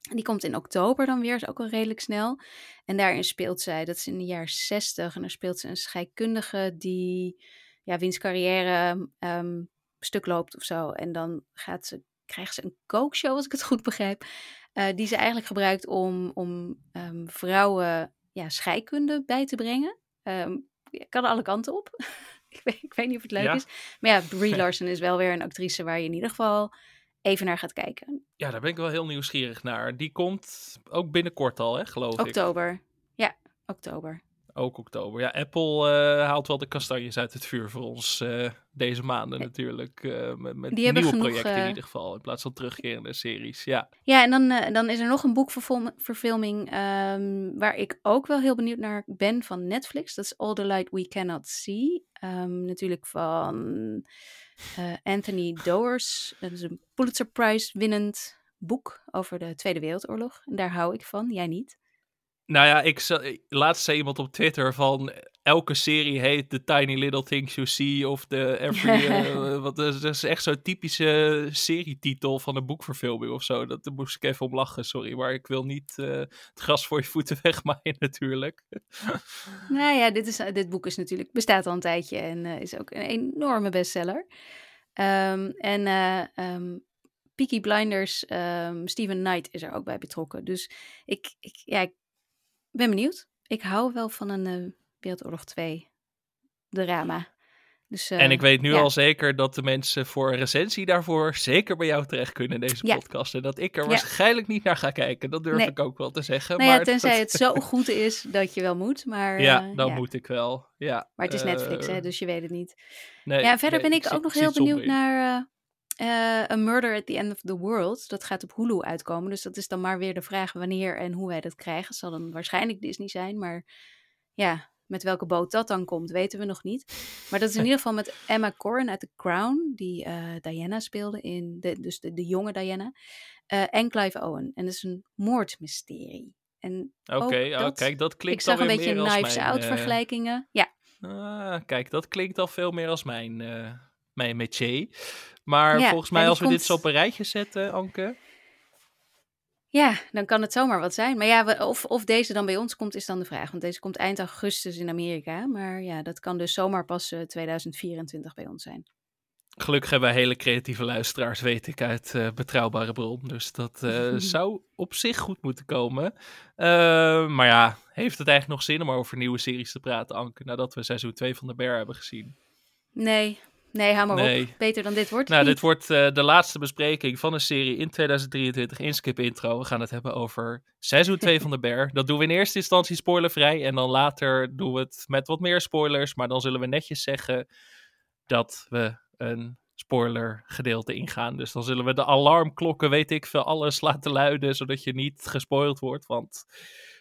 Speaker 2: Die komt in oktober dan weer, is ook al redelijk snel. En daarin speelt zij, dat is in de jaren 60, en daar speelt ze een scheikundige die, ja, wiens carrière ehm, stuk loopt of zo. En dan gaat ze, krijgt ze een kookshow, als ik het goed begrijp, eh, die ze eigenlijk gebruikt om, om ehm, vrouwen ja, scheikunde bij te brengen. Ja, kan alle kanten op. ik, weet, ik weet niet of het leuk
Speaker 1: Ja.
Speaker 2: is. Maar ja, Brie Larson is wel weer een actrice waar je in ieder geval even naar gaat kijken.
Speaker 1: Ja, daar ben ik wel heel nieuwsgierig naar. Die komt ook binnenkort al, hè, geloof ik.
Speaker 2: Oktober. Ja, oktober.
Speaker 1: Ook oktober. Ja, Apple eh, haalt wel de kastanjes uit het vuur voor ons eh, deze maanden natuurlijk. eh, met met
Speaker 2: Die
Speaker 1: nieuwe
Speaker 2: genoeg,
Speaker 1: projecten in ieder geval. In plaats van terugkerende series. Ja,
Speaker 2: Ja, en dan, dan is er nog een boekverfilming ehm, waar ik ook wel heel benieuwd naar ben van Netflix. Dat is All the Light We Cannot See. Ehm, natuurlijk van eh, Anthony Doers. Dat is een Pulitzer Prize winnend boek over de Tweede Wereldoorlog. En daar hou ik van, jij niet.
Speaker 1: Nou ja, ik laatst zei iemand op Twitter van elke serie heet The Tiny Little Things You See of de Every... eh, wat is, dat is echt zo'n typische serietitel van een boekverfilming of zo. Dat, daar moest ik even om lachen, sorry. Maar ik wil niet eh, het gras voor je voeten wegmaaien natuurlijk.
Speaker 2: Nou ja, dit, is, dit boek is natuurlijk, bestaat al een tijdje en eh, is ook een enorme bestseller. Ehm, en ehm, Peaky Blinders, ehm Steven Knight is er ook bij betrokken. Dus ik, ik, ja, ik ben benieuwd. Ik hou wel van een eh, Wereldoorlog 2 drama. Dus, eh,
Speaker 1: en ik weet nu
Speaker 2: ja.
Speaker 1: al zeker dat de mensen voor een recensie daarvoor zeker bij jou terecht kunnen in deze
Speaker 2: Ja.
Speaker 1: podcast. En dat ik er
Speaker 2: Ja.
Speaker 1: waarschijnlijk niet naar ga kijken. Dat durf
Speaker 2: Nee.
Speaker 1: ik ook wel te zeggen.
Speaker 2: Nou ja,
Speaker 1: maar
Speaker 2: tenzij
Speaker 1: dat-
Speaker 2: het zo goed is dat je wel moet. Maar,
Speaker 1: Ja,
Speaker 2: eh,
Speaker 1: dan moet ik wel. Ja,
Speaker 2: Maar het is Netflix, hè, dus je weet het niet.
Speaker 1: nee,
Speaker 2: ja, verder
Speaker 1: nee,
Speaker 2: ben ik ook nog heel benieuwd naar A Murder at the End of the World. Dat gaat op Hulu uitkomen. Dus dat is dan maar weer de vraag wanneer en hoe wij dat krijgen. Het zal dan waarschijnlijk Disney zijn. Maar ja, met welke boot dat dan komt, weten we nog niet. Maar dat is in ieder geval met Emma Corrin uit The Crown. Die eh, Diana speelde in, de, dus de, de jonge Diana. eh, en Clive Owen. En dat is een moordmysterie. En
Speaker 1: Oké, oh,
Speaker 2: dat-
Speaker 1: kijk, dat
Speaker 2: ik
Speaker 1: klinkt
Speaker 2: zag een beetje Knives
Speaker 1: mijn,
Speaker 2: Out
Speaker 1: eh,
Speaker 2: vergelijkingen. Ja,
Speaker 1: Ah, kijk, dat klinkt al veel meer als mijn, eh mijn métier. Maar
Speaker 2: Ja,
Speaker 1: volgens
Speaker 2: en
Speaker 1: mij, als we dit zo op een rijtje zetten, Anke.
Speaker 2: Ja, dan kan het zomaar wat zijn. Maar ja, we- of, of deze dan bij ons komt, is dan de vraag. Want deze komt eind augustus in Amerika. Maar ja, dat kan dus zomaar pas eh, 2024 bij ons zijn.
Speaker 1: Gelukkig hebben wij hele creatieve luisteraars, weet ik, uit eh, betrouwbare bron. Dus dat eh, zou op zich goed moeten komen. Eh, maar ja, heeft het eigenlijk nog zin om over nieuwe series te praten, Anke, nadat we seizoen 2 van de Bear hebben gezien?
Speaker 2: Nee, nee, hou maar
Speaker 1: Nee.
Speaker 2: op. Beter dan dit wordt
Speaker 1: Nou,
Speaker 2: niet.
Speaker 1: dit wordt eh, de laatste bespreking van een serie in 2023 in Skip Intro. We gaan het hebben over seizoen 2 van de Bear. Dat doen we in eerste instantie spoilervrij. En dan later doen we het met wat meer spoilers. Maar dan zullen we netjes zeggen dat we een spoiler gedeelte ingaan. Dus dan zullen we de alarmklokken, weet ik veel, alles laten luiden. Zodat je niet gespoild wordt. Want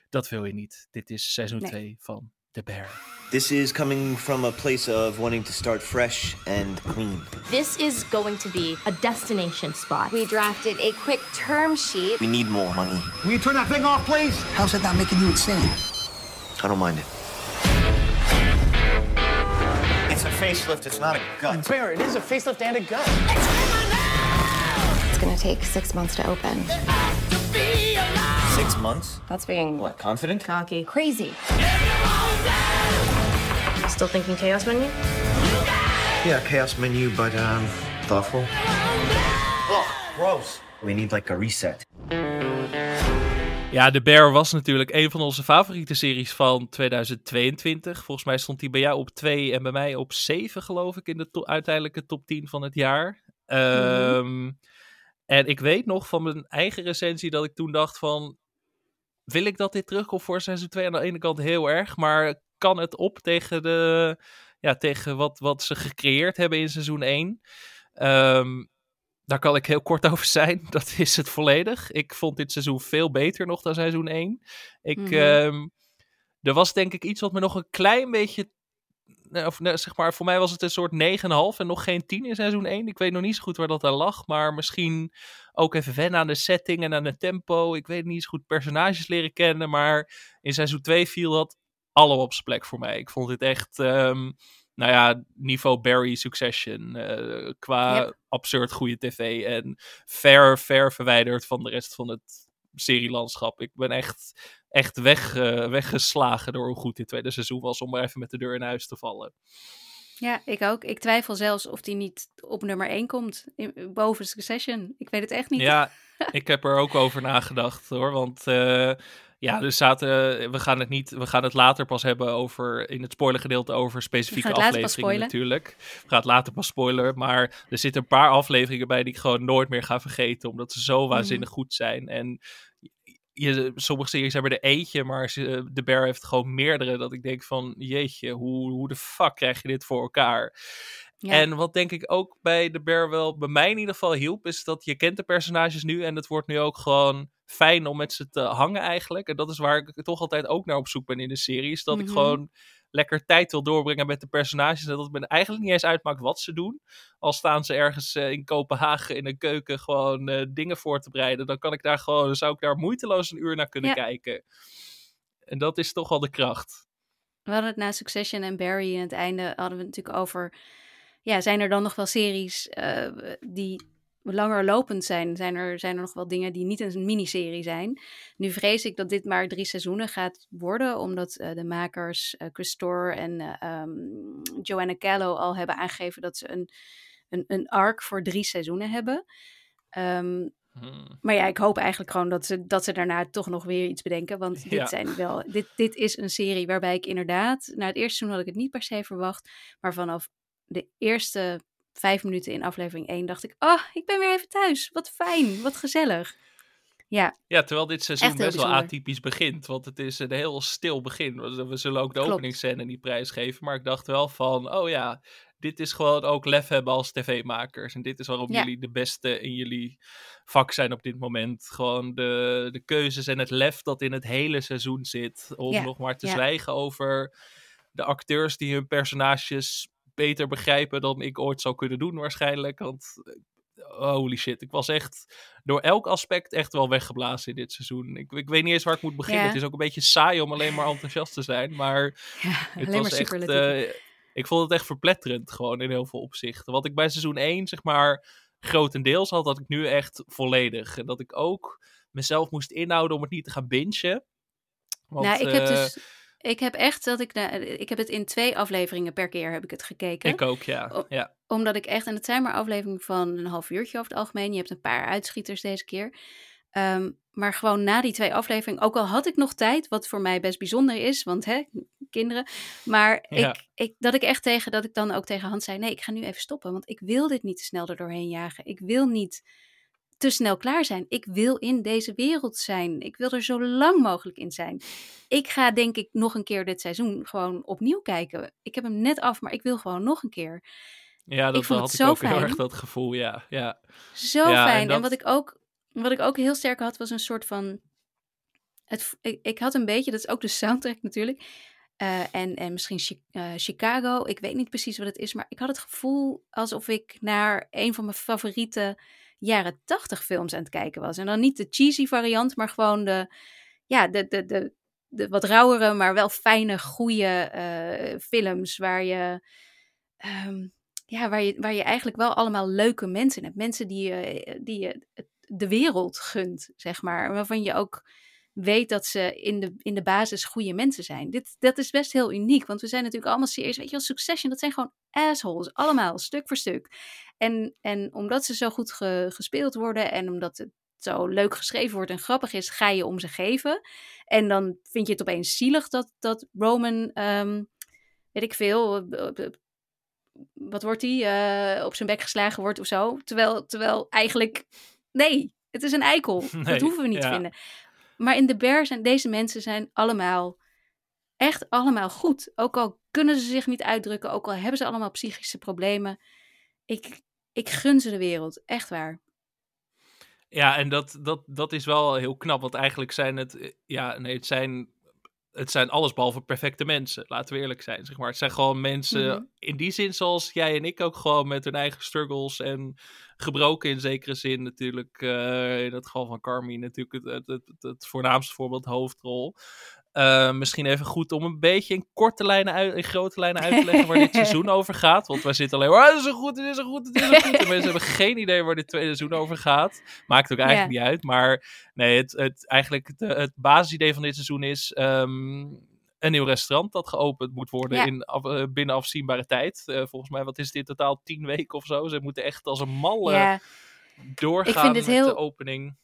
Speaker 1: dat wil je niet. Dit is seizoen
Speaker 2: Nee.
Speaker 1: 2 van The Bear.
Speaker 3: This is coming from a place of wanting to start fresh and clean.
Speaker 4: This is going to be a destination spot.
Speaker 5: We drafted a quick term sheet.
Speaker 3: We need more money.
Speaker 6: Will you turn that thing off, please?
Speaker 7: How's that not making you insane?
Speaker 3: I don't mind it. It's a facelift, it's not a gut.
Speaker 6: Bear, it is a facelift and a gun.
Speaker 5: It's gonna take six months to open.
Speaker 3: Six months?
Speaker 5: That's being
Speaker 3: What, confident?
Speaker 4: Cocky.
Speaker 5: crazy.
Speaker 4: Still thinking chaos menu?
Speaker 3: Yeah, chaos menu, but um, thoughtful. Oh, gross. We need like a reset.
Speaker 1: Ja, The Bear was natuurlijk een van onze favoriete series van 2022. Volgens mij stond die bij jou op 2 en bij mij op 7, geloof ik, in de to- uiteindelijke top 10 van het jaar. Ehm, En ik weet nog van mijn eigen recensie dat ik toen dacht van... Wil ik dat dit terugkomt voor seizoen 2? Aan de ene kant heel erg, maar kan het op tegen, de, ja, tegen wat, wat ze gecreëerd hebben in seizoen 1? Ehm, daar kan ik heel kort over zijn. Dat is het volledig. Ik vond dit seizoen veel beter nog dan seizoen 1. Ik, ehm, er was denk ik iets wat me nog een klein beetje... Of zeg maar, voor mij was het een soort 9,5 en nog geen 10 in seizoen 1. Ik weet nog niet zo goed waar dat aan lag. Maar misschien ook even wennen aan de setting en aan het tempo. Ik weet niet zo goed personages leren kennen. Maar in seizoen 2 viel dat allemaal op zijn plek voor mij. Ik vond dit echt... ehm, nou ja, niveau Barry Succession. eh, qua
Speaker 2: Yep.
Speaker 1: absurd goede tv. En ver, ver verwijderd van de rest van het serielandschap. Ik ben echt, echt weg, eh, weggeslagen door hoe goed dit tweede seizoen was. Om maar even met de deur in huis te vallen.
Speaker 2: Ja, ik ook. Ik twijfel zelfs of die niet op nummer 1 komt. In, boven Succession. Ik weet het echt niet.
Speaker 1: Ja, ik heb er ook over nagedacht hoor. Want eh, ja, dus zaten, we, gaan het niet, we gaan het later pas hebben over, in het spoilergedeelte over specifieke afleveringen natuurlijk. We gaan het later pas spoilen. Maar er zitten een paar afleveringen bij die ik gewoon nooit meer ga vergeten. Omdat ze
Speaker 2: Mhm.
Speaker 1: zo waanzinnig goed zijn. En je, sommige series hebben er eentje, maar de Bear heeft gewoon meerdere. Dat ik denk van, jeetje, hoe, hoe de fuck krijg je dit voor elkaar?
Speaker 2: Ja.
Speaker 1: En wat denk ik ook bij de Bear wel, bij mij in ieder geval hielp, is dat je kent de personages nu en het wordt nu ook gewoon fijn om met ze te hangen eigenlijk. En dat is waar ik toch altijd ook naar op zoek ben in de series. Dat ik
Speaker 2: Mhm.
Speaker 1: gewoon lekker tijd wil doorbrengen met de personages. En dat het me eigenlijk niet eens uitmaakt wat ze doen. Al staan ze ergens eh, in Kopenhagen in een keuken gewoon eh, dingen voor te bereiden. Dan kan ik daar gewoon, dan zou ik daar moeiteloos een uur naar kunnen
Speaker 2: Ja.
Speaker 1: kijken. En dat is toch wel de kracht.
Speaker 2: We hadden het na Succession en Barry in het einde hadden we het natuurlijk over. Ja, zijn er dan nog wel series eh, die langer lopend zijn? Zijn er, zijn er nog wel dingen die niet een miniserie zijn? Nu vrees ik dat dit maar drie seizoenen gaat worden, omdat eh, de makers Chris Storr en eh, ehm, Joanna Callow al hebben aangegeven dat ze een, een, een arc voor drie seizoenen hebben. Ehm,
Speaker 1: Hmm.
Speaker 2: maar ja, ik hoop eigenlijk gewoon dat ze, dat ze daarna toch nog weer iets bedenken. Want dit,
Speaker 1: Ja.
Speaker 2: zijn wel, dit, dit is een serie waarbij ik inderdaad... Na het eerste seizoen had ik het niet per se verwacht. Maar vanaf de eerste vijf minuten in aflevering 1 dacht ik... Oh, ik ben weer even thuis. Wat fijn, wat gezellig. Ja,
Speaker 1: Ja, terwijl dit seizoen best wel atypisch begint. Want het is een heel stil begin. We we zullen ook de
Speaker 2: Klopt.
Speaker 1: openingsscène niet prijsgeven. Maar ik dacht wel van, oh ja, dit is gewoon ook lef hebben als tv-makers. En dit is waarom
Speaker 2: Ja.
Speaker 1: jullie de beste in jullie vak zijn op dit moment. Gewoon de, de keuzes en het lef dat in het hele seizoen zit. Om
Speaker 2: Ja,
Speaker 1: nog maar te
Speaker 2: ja.
Speaker 1: zwijgen over de acteurs die hun personages beter begrijpen dan ik ooit zou kunnen doen waarschijnlijk. Want eh, holy shit, ik was echt door elk aspect echt wel weggeblazen in dit seizoen. Ik, ik weet niet eens waar ik moet beginnen.
Speaker 2: Ja.
Speaker 1: Het is ook een beetje saai om alleen maar enthousiast te zijn. Maar
Speaker 2: ja
Speaker 1: het was
Speaker 2: maar
Speaker 1: echt.
Speaker 2: superlatieven.
Speaker 1: eh, ik vond het echt verpletterend gewoon in heel veel opzichten. Wat ik bij seizoen 1 zeg maar grotendeels had, had ik nu echt volledig. En dat ik ook mezelf moest inhouden om het niet te gaan bingen. Want,
Speaker 2: nou, ik heb
Speaker 1: eh,
Speaker 2: dus... Ik heb echt dat ik... Ik heb het in twee afleveringen per keer heb ik het gekeken.
Speaker 1: ik ook, ja. Ja.
Speaker 2: Omdat ik echt, en het zijn maar afleveringen van een half uurtje over het algemeen. Je hebt een paar uitschieters deze keer. Ehm, maar gewoon na die twee afleveringen, ook al had ik nog tijd, wat voor mij best bijzonder is, want hè, kinderen. Maar
Speaker 1: Ja.
Speaker 2: ik, ik, dat ik echt tegen, dat ik dan ook tegen Hans zei, nee, ik ga nu even stoppen, want ik wil dit niet te snel er doorheen jagen. Ik wil niet te snel klaar zijn. Ik wil in deze wereld zijn. Ik wil er zo lang mogelijk in zijn. Ik ga denk ik nog een keer dit seizoen gewoon opnieuw kijken. Ik heb hem net af, maar ik wil gewoon nog een keer.
Speaker 1: Ja, dat
Speaker 2: vond
Speaker 1: had ik
Speaker 2: zo
Speaker 1: ook heel
Speaker 2: fijn.
Speaker 1: erg dat gevoel, ja. ja.
Speaker 2: Zo
Speaker 1: Ja,
Speaker 2: fijn. En,
Speaker 1: dat-
Speaker 2: wat, ik ook, wat ik ook heel sterk had, was een soort van. Het, ik, ik had een beetje, dat is ook de soundtrack natuurlijk. eh, en, en misschien Chi- eh, Chicago. Ik weet niet precies wat het is, maar ik had het gevoel alsof ik naar een van mijn favoriete jaren tachtig films aan het kijken was. En dan niet de cheesy variant, maar gewoon de, ja, de, de, de, de wat rauwere, maar wel fijne, goede eh, films waar je. ehm, ja, waar je, waar je eigenlijk wel allemaal leuke mensen hebt. Mensen die je, die je de wereld gunt, zeg maar. Waarvan je ook weet dat ze in de, in de basis goede mensen zijn. Dit, dat is best heel uniek, want we zijn natuurlijk allemaal series, weet je wel, Succession, dat zijn gewoon assholes, allemaal, stuk voor stuk. En, en omdat ze zo goed ge- gespeeld worden en omdat het zo leuk geschreven wordt en grappig is, ga je om ze geven. En dan vind je het opeens zielig dat, dat Roman, ehm, weet ik veel, eh, wat wordt hij, eh, op zijn bek geslagen wordt of zo. Terwijl, terwijl eigenlijk, nee, het is een eikel.
Speaker 1: Nee,
Speaker 2: dat hoeven we niet
Speaker 1: ja.
Speaker 2: te vinden. Maar in de Bear zijn deze mensen zijn allemaal, echt allemaal goed. Ook al kunnen ze zich niet uitdrukken, ook al hebben ze allemaal psychische problemen. Ik, ik gun ze de wereld, echt waar.
Speaker 1: Ja, en dat, dat, dat is wel heel knap, want eigenlijk zijn het, eh, ja, nee, het zijn, het zijn allesbehalve perfecte mensen, laten we eerlijk zijn, zeg maar. Het zijn gewoon mensen,
Speaker 2: Mhm.
Speaker 1: in die zin zoals jij en ik ook gewoon met hun eigen struggles en gebroken in zekere zin natuurlijk, eh, in het geval van Carmi natuurlijk het, het, het, het voornaamste voorbeeld, hoofdrol. Eh, misschien even goed om een beetje in korte lijnen, uit, in grote lijnen uit te leggen waar dit seizoen over gaat. Want wij zitten alleen maar, "Ah, het is zo goed, het is zo goed, het is zo goed. En mensen hebben geen idee waar dit tweede seizoen over gaat. Maakt ook eigenlijk niet uit. Maar nee, het, het, eigenlijk het, het basisidee van dit seizoen is ehm, een nieuw restaurant dat geopend moet worden
Speaker 2: Ja.
Speaker 1: in, af- eh, binnen afzienbare tijd. Eh, volgens mij, wat is dit in totaal? Tien weken of zo. Ze moeten echt als een malle
Speaker 2: Ja,
Speaker 1: doorgaan met
Speaker 2: heel-
Speaker 1: de opening.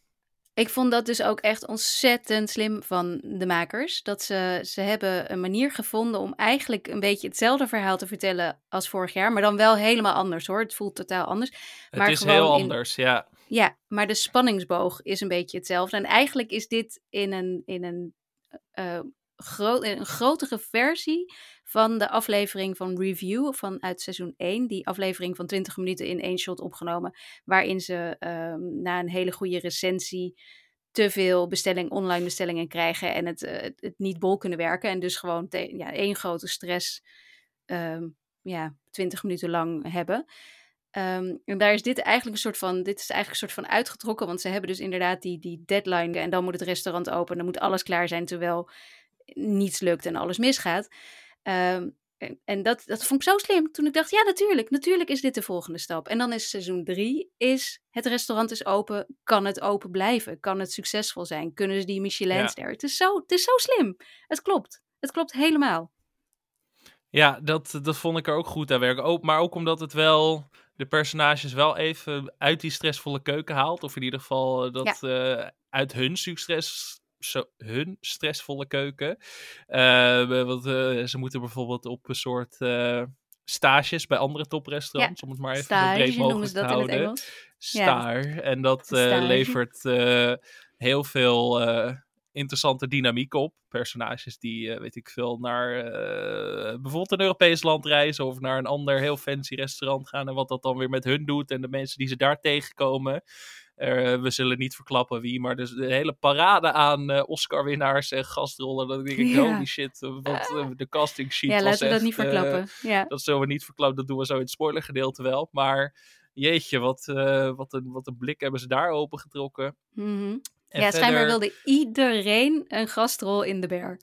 Speaker 2: Ik vond dat dus ook echt ontzettend slim van de makers. Dat ze, ze hebben een manier gevonden om eigenlijk een beetje hetzelfde verhaal te vertellen als vorig jaar. Maar dan wel helemaal anders hoor. Het voelt totaal anders.
Speaker 1: Het
Speaker 2: Maar
Speaker 1: is heel
Speaker 2: in-
Speaker 1: anders, ja.
Speaker 2: Ja, maar de spanningsboog is een beetje hetzelfde. En eigenlijk is dit in een, in een, eh, gro- een grotere versie van de aflevering van Review van uit seizoen 1. Die aflevering van 20 minuten in één shot opgenomen. Waarin ze ehm, na een hele goede recensie te veel bestelling, online bestellingen krijgen en het, eh, het, niet bol kunnen werken. En dus gewoon ja, één grote stress ehm, ja, 20 minuten lang hebben. Ehm, en daar is dit eigenlijk een soort van, dit is eigenlijk een soort van uitgetrokken, want ze hebben dus inderdaad die, die deadline en dan moet het restaurant open, dan moet alles klaar zijn, terwijl niets lukt en alles misgaat. Ehm, en dat, dat vond ik zo slim toen ik dacht, ja natuurlijk, natuurlijk is dit de volgende stap. En dan is seizoen drie, is het restaurant is open, kan het open blijven? Kan het succesvol zijn? Kunnen ze die Michelinster? Het, is zo, het is zo slim. Het klopt. Het klopt helemaal.
Speaker 1: Ja, dat, dat vond ik er ook goed aan werken. Ook, maar ook omdat het wel de personages wel even uit die stressvolle keuken haalt. Of in ieder geval eh, dat eh, uit hun succes. Zo, hun stressvolle keuken. Eh, want eh, ze moeten bijvoorbeeld op een soort eh, stages bij andere toprestaurants. Om het maar even
Speaker 2: Stage
Speaker 1: breed mogelijk
Speaker 2: ze
Speaker 1: te
Speaker 2: dat in het
Speaker 1: houden.
Speaker 2: Engels.
Speaker 1: Staar. En dat levert heel veel interessante dynamiek op. Personages die, weet ik veel, naar bijvoorbeeld een Europees land reizen of naar een ander heel fancy restaurant gaan. En wat dat dan weer met hun doet en de mensen die ze daar tegenkomen. Eh, we zullen niet verklappen wie, maar dus de hele parade aan eh, Oscar-winnaars en gastrollen. Dat denk ik,
Speaker 2: Ja.
Speaker 1: holy shit, eh, wat de casting sheet
Speaker 2: Ja, laten we dat niet verklappen. ja.
Speaker 1: dat zullen we niet verklappen, dat doen we zo in het spoilergedeelte wel. Maar jeetje, wat, wat, een, wat een blik hebben ze daar opengetrokken.
Speaker 2: Mhm.
Speaker 1: En
Speaker 2: ja, schijnbaar wilde iedereen een gastrol in de bear.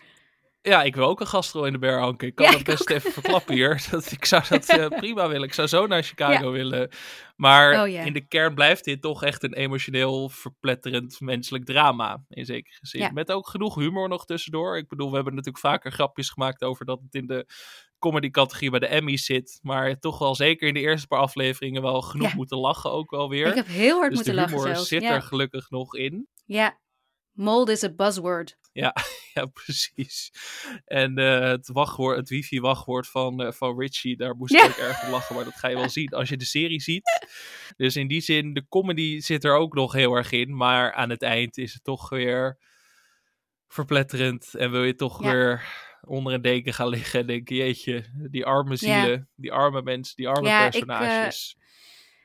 Speaker 1: Ja, ik wil ook een gastrol in de bear. Ik kan
Speaker 2: Ja,
Speaker 1: dat
Speaker 2: ik
Speaker 1: best even verklappen hier. Dat, ik zou dat eh, prima willen. Ik zou zo naar Chicago willen. Maar
Speaker 2: Oh,
Speaker 1: in de kern blijft dit toch echt een emotioneel verpletterend menselijk drama. In zekere zin.
Speaker 2: Ja.
Speaker 1: Met ook genoeg humor nog tussendoor. Ik bedoel, we hebben natuurlijk vaker grapjes gemaakt over dat het in de comedy-categorie bij de Emmys zit. Maar toch wel zeker in de eerste paar afleveringen wel genoeg moeten lachen ook wel weer.
Speaker 2: Ik heb heel hard
Speaker 1: dus
Speaker 2: moeten
Speaker 1: de
Speaker 2: lachen
Speaker 1: humor
Speaker 2: zelfs.
Speaker 1: zit er gelukkig nog in.
Speaker 2: ja, mold is a buzzword.
Speaker 1: Ja, precies. En eh, het, wachtwoord, het wifi-wachtwoord van, eh, van Richie, daar moest
Speaker 2: Ja.
Speaker 1: ik erg om lachen. Maar dat ga je wel zien als je de serie ziet. Dus in die zin, de comedy zit er ook nog heel erg in. Maar aan het eind is het toch weer verpletterend. En wil je toch
Speaker 2: Ja.
Speaker 1: weer onder een deken gaan liggen en denken, jeetje, die arme zielen, die arme mensen, die arme
Speaker 2: Ja, ik, eh,
Speaker 1: personages.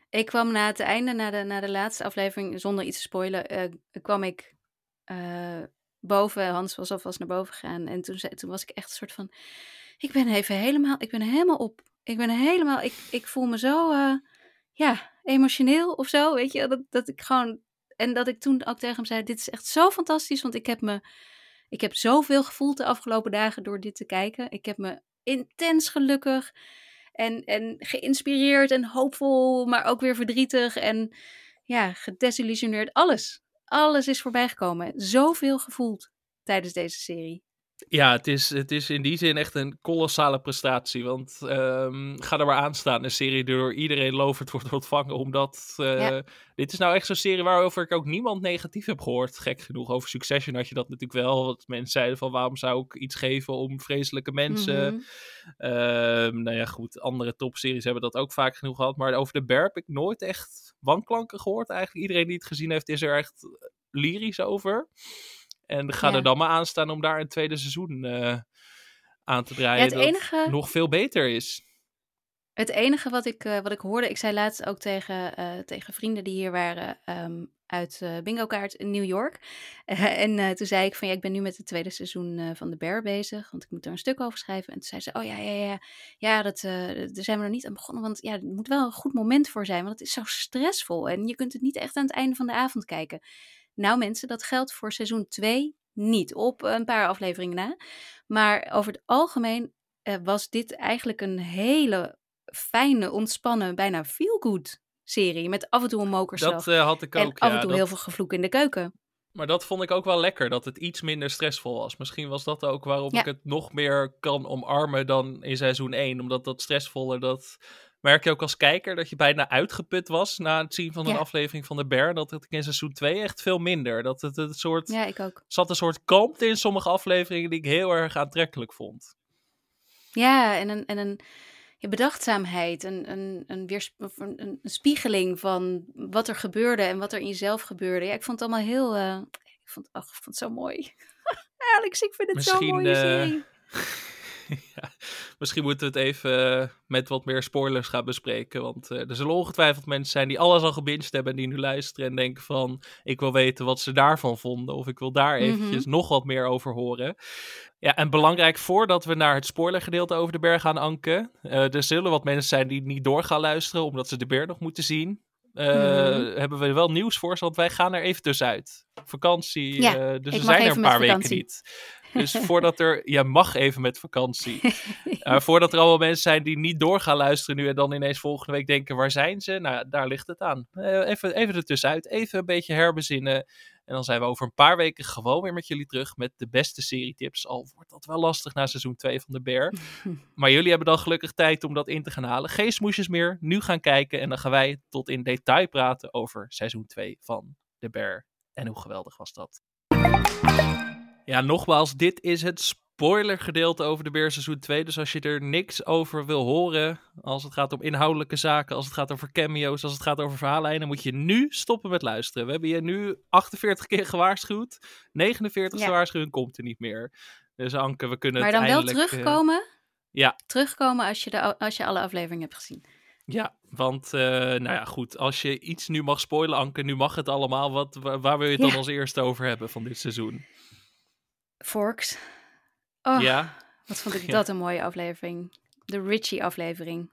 Speaker 2: Ik kwam na het einde, na de, na de laatste aflevering, zonder iets te spoilen, kwam ik boven. Hans was alvast naar boven gegaan. En toen, toen was ik echt een soort van, ik ben even helemaal, ik ben helemaal op. Ik ben helemaal, ik, ik voel me zo, eh, ja, emotioneel of zo, weet je. Dat, dat ik gewoon, en dat ik toen ook tegen hem zei, dit is echt zo fantastisch, want ik heb me, ik heb zoveel gevoeld de afgelopen dagen door dit te kijken. Ik heb me intens gelukkig en, en geïnspireerd en hoopvol, maar ook weer verdrietig en ja, gedesillusioneerd. Alles, alles is voorbijgekomen. Zoveel gevoeld tijdens deze serie.
Speaker 1: Ja, het is, het is in die zin echt een kolossale prestatie. Want ehm, ga er maar aan staan. Een serie die door iedereen lovend wordt ontvangen. Omdat eh,
Speaker 2: Ja.
Speaker 1: dit is nou echt zo'n serie waarover ik ook niemand negatief heb gehoord. Gek genoeg. Over Succession had je dat natuurlijk wel. Want mensen zeiden van waarom zou ik iets geven om vreselijke mensen.
Speaker 2: Mhm.
Speaker 1: Ehm, nou ja, goed. Andere topseries hebben dat ook vaak genoeg gehad. Maar over de Bear heb ik nooit echt wanklanken gehoord. Eigenlijk iedereen die het gezien heeft is er echt lyrisch over. En ga
Speaker 2: Ja.
Speaker 1: er dan maar aan staan om daar een tweede seizoen eh, aan te draaien.
Speaker 2: Ja, het
Speaker 1: dat
Speaker 2: enige-
Speaker 1: nog veel beter is.
Speaker 2: Het enige wat ik, eh, wat ik hoorde, ik zei laatst ook tegen, eh, tegen vrienden die hier waren ehm, uit Bingo Kaart in New York. En toen zei ik van ja, ik ben nu met het tweede seizoen van The Bear bezig, want ik moet er een stuk over schrijven. En toen zei ze, oh ja, ja, ja, ja, dat, daar zijn we nog niet aan begonnen, want ja, er moet wel een goed moment voor zijn, want het is zo stressvol en je kunt het niet echt aan het einde van de avond kijken. Nou mensen, dat geldt voor seizoen 2 niet, op een paar afleveringen na. Maar over het algemeen eh, was dit eigenlijk een hele fijne, ontspannen, bijna feel-good serie. Met af en toe een mokerslag.
Speaker 1: Dat eh, had ik
Speaker 2: en
Speaker 1: ook.
Speaker 2: af
Speaker 1: ja,
Speaker 2: en toe
Speaker 1: dat-
Speaker 2: heel veel gevloek in de keuken.
Speaker 1: Maar dat vond ik ook wel lekker, dat het iets minder stressvol was. Misschien was dat ook waarom
Speaker 2: Ja.
Speaker 1: ik het nog meer kan omarmen dan in seizoen 1. Omdat dat stressvolle, dat merk je ook als kijker, dat je bijna uitgeput was na het zien van een
Speaker 2: Ja.
Speaker 1: aflevering van de Bear. Dat het in seizoen 2 echt veel minder. Dat het een soort,
Speaker 2: Ja, ik ook.
Speaker 1: zat een soort kalmte in sommige afleveringen die ik heel erg aantrekkelijk vond.
Speaker 2: Ja, en een, en een bedachtzaamheid, een, een, een, weers, of een, spiegeling van wat er gebeurde en wat er in jezelf gebeurde. Ja, ik vond het allemaal heel. eh, ik, vond, ach, ik vond het zo mooi. Alex, ik vind het
Speaker 1: Misschien,
Speaker 2: mooie
Speaker 1: eh. ja, misschien moeten we het even eh, met wat meer spoilers gaan bespreken. Want eh, er zullen ongetwijfeld mensen zijn die alles al gebinged hebben en die nu luisteren en denken van... Ik wil weten wat ze daarvan vonden of ik wil daar
Speaker 2: Mhm.
Speaker 1: eventjes nog wat meer over horen. Ja, en belangrijk voordat we naar het spoilergedeelte over de berg gaan anken. eh, er zullen wat mensen zijn die niet door gaan luisteren omdat ze de berg nog moeten zien.
Speaker 2: Mhm.
Speaker 1: Hebben we wel nieuws voor want wij gaan er even tussenuit. Vakantie,
Speaker 2: Ja,
Speaker 1: dus we zijn er een paar weken niet. Dus voordat er, je mag even met vakantie. Uh, voordat er allemaal mensen zijn die niet door gaan luisteren nu en dan ineens volgende week denken, waar zijn ze? Nou, daar ligt het aan. Eh, even, even ertussenuit, even een beetje herbezinnen. En dan zijn we over een paar weken gewoon weer met jullie terug met de beste serietips. Al wordt dat wel lastig na seizoen 2 van de Bear. Maar jullie hebben dan gelukkig tijd om dat in te gaan halen. Geen smoesjes meer, nu gaan kijken. En dan gaan wij tot in detail praten over seizoen 2 van de Bear. En hoe geweldig was dat? Ja, nogmaals, dit is het spoilergedeelte over de Bear seizoen 2. Dus als je er niks over wil horen, als het gaat om inhoudelijke zaken, als het gaat over cameo's, als het gaat over verhaallijnen, moet je nu stoppen met luisteren. We hebben je nu 48 keer gewaarschuwd. 49 e
Speaker 2: Ja.
Speaker 1: waarschuwing komt er niet meer. Dus Anke, we kunnen
Speaker 2: Maar
Speaker 1: het
Speaker 2: dan wel
Speaker 1: eindelijk, eh,
Speaker 2: terugkomen.
Speaker 1: ja.
Speaker 2: Terugkomen als je, de, als je alle afleveringen hebt gezien.
Speaker 1: Ja, want, eh, nou ja, goed. Als je iets nu mag spoilen, Anke, nu mag het allemaal. Wat, waar, waar wil je het dan als eerste over hebben van dit seizoen?
Speaker 2: Forks. Oh,
Speaker 1: Ja,
Speaker 2: wat vond ik
Speaker 1: Ja.
Speaker 2: dat een mooie aflevering. De Richie-aflevering.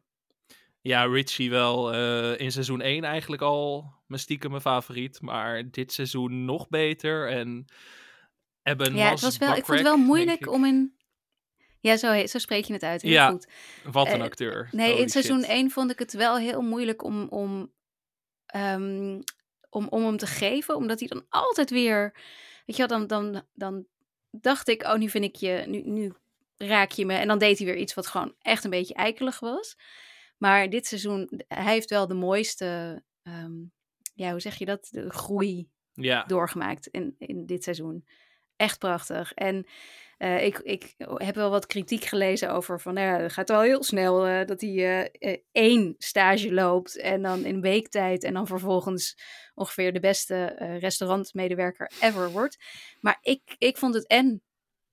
Speaker 1: ja, Richie wel eh, in seizoen 1 eigenlijk al mijn stiekem mijn favoriet. Maar dit seizoen nog beter. En Eben
Speaker 2: Ja, het was wel, ik vond het wel moeilijk om in... Ja, zo, zo spreek je het uit. Heel
Speaker 1: Ja,
Speaker 2: goed.
Speaker 1: Wat een
Speaker 2: eh,
Speaker 1: acteur.
Speaker 2: Nee,
Speaker 1: Holy
Speaker 2: in seizoen
Speaker 1: shit.
Speaker 2: 1 vond ik het wel heel moeilijk om, om, ehm, om, om hem te geven. Omdat hij dan altijd weer... Weet je wel, dan, dan, dan dacht ik, oh, nu vind ik je... Nu, nu raak je me. En dan deed hij weer iets wat gewoon echt een beetje eikelig was. Maar dit seizoen, hij heeft wel de mooiste... ehm, ja, hoe zeg je dat? De groei
Speaker 1: Ja,
Speaker 2: doorgemaakt in, in dit seizoen. Echt prachtig. En eh, ik, ik heb wel wat kritiek gelezen over van, nou ja, het gaat wel heel snel eh, dat hij eh, één stage loopt en dan in een week tijd en dan vervolgens ongeveer de beste restaurantmedewerker ever wordt. Maar ik, ik vond het en,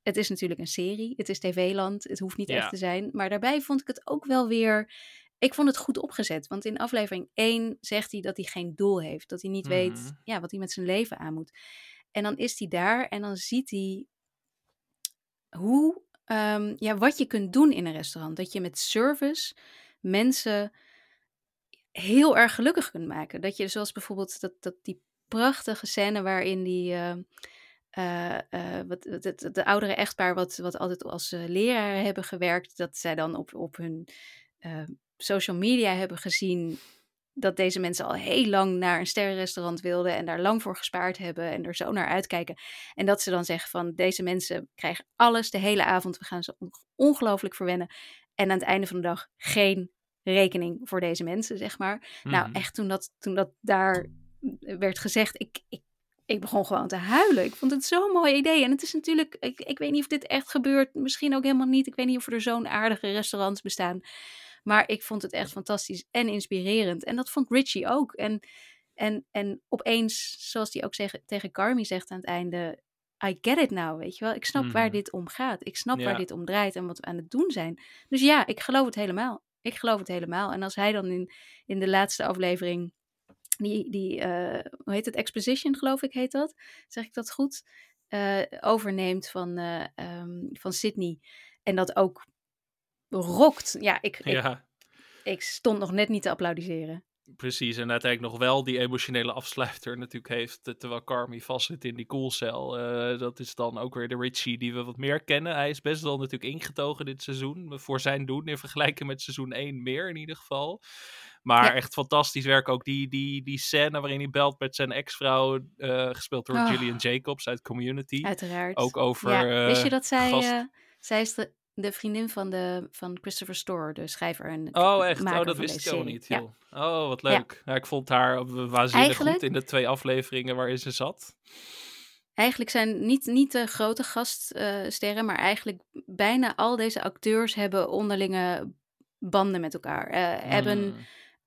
Speaker 2: het is natuurlijk een serie, het is tv-land, het hoeft niet
Speaker 1: Ja.
Speaker 2: echt te zijn, maar daarbij vond ik het ook wel weer, ik vond het goed opgezet. Want in aflevering 1 zegt hij dat hij geen doel heeft, dat hij niet
Speaker 1: Mhm.
Speaker 2: weet ja, wat hij met zijn leven aan moet. En dan is hij daar en dan ziet hij hoe, ehm, ja, wat je kunt doen in een restaurant. Dat je met service mensen heel erg gelukkig kunt maken. Dat je, zoals bijvoorbeeld dat, dat die prachtige scène waarin die, eh, eh, eh, wat, de oudere echtpaar, wat, wat altijd als eh, leraren hebben gewerkt, dat zij dan op, op hun eh, social media hebben gezien dat deze mensen al heel lang naar een sterrenrestaurant wilden en daar lang voor gespaard hebben en er zo naar uitkijken. En dat ze dan zeggen van deze mensen krijgen alles de hele avond, we gaan ze ongelooflijk verwennen. En aan het einde van de dag geen rekening voor deze mensen, zeg maar. Nou,
Speaker 1: Mhm.
Speaker 2: echt toen dat, toen dat daar werd gezegd, ik, ik, ik begon gewoon te huilen. Ik vond het zo'n mooi idee. En het is natuurlijk, ik, ik weet niet of dit echt gebeurt, misschien ook helemaal niet. Ik weet niet of er zo'n aardige restaurants bestaan. Maar ik vond het echt fantastisch en inspirerend. En dat vond Richie ook. En, en, en opeens, zoals hij ook zeg, tegen Carmi zegt aan het einde... I get it now, weet je wel. Ik snap waar
Speaker 1: Mhm.
Speaker 2: dit om gaat. Ik snap
Speaker 1: Ja.
Speaker 2: waar dit om draait en wat we aan het doen zijn. Dus ja, ik geloof het helemaal. Ik geloof het helemaal. En als hij dan in, in de laatste aflevering... Die, die eh, hoe heet het? Exposition, geloof ik, heet dat. Zeg ik dat goed? Eh, overneemt van, eh ehm, van Sydney. En dat ook rokt. Ja, ik, ik,
Speaker 1: Ja,
Speaker 2: ik stond nog net niet te applaudisseren.
Speaker 1: precies. En uiteindelijk nog wel die emotionele afsluiter natuurlijk heeft, eh, terwijl Carmi vastzit in die koelcel. Eh, dat is dan ook weer de Richie die we wat meer kennen. Hij is best wel natuurlijk ingetogen dit seizoen, voor zijn doen, in vergelijking met seizoen 1 meer in ieder geval. Maar
Speaker 2: Ja.
Speaker 1: echt fantastisch werk ook. Die, die, die scène waarin hij belt met zijn ex-vrouw, eh, gespeeld door
Speaker 2: Oh.
Speaker 1: Gillian Jacobs uit Community.
Speaker 2: Uiteraard.
Speaker 1: Ook over,
Speaker 2: Ja, wist je
Speaker 1: eh,
Speaker 2: dat zij...
Speaker 1: gast-
Speaker 2: eh, zij is de, de vriendin van, de, van Christopher Storr, de schrijver en
Speaker 1: Oh, echt? Oh, dat wist ik ook niet.
Speaker 2: Ja.
Speaker 1: joh. Oh, wat leuk. Ja. ik vond haar waanzinnig
Speaker 2: Eigenlijk-
Speaker 1: goed in de twee afleveringen waarin ze zat.
Speaker 2: Eigenlijk zijn niet, niet de grote gaststerren, maar eigenlijk bijna al deze acteurs hebben onderlinge banden met elkaar. Eh, Hebben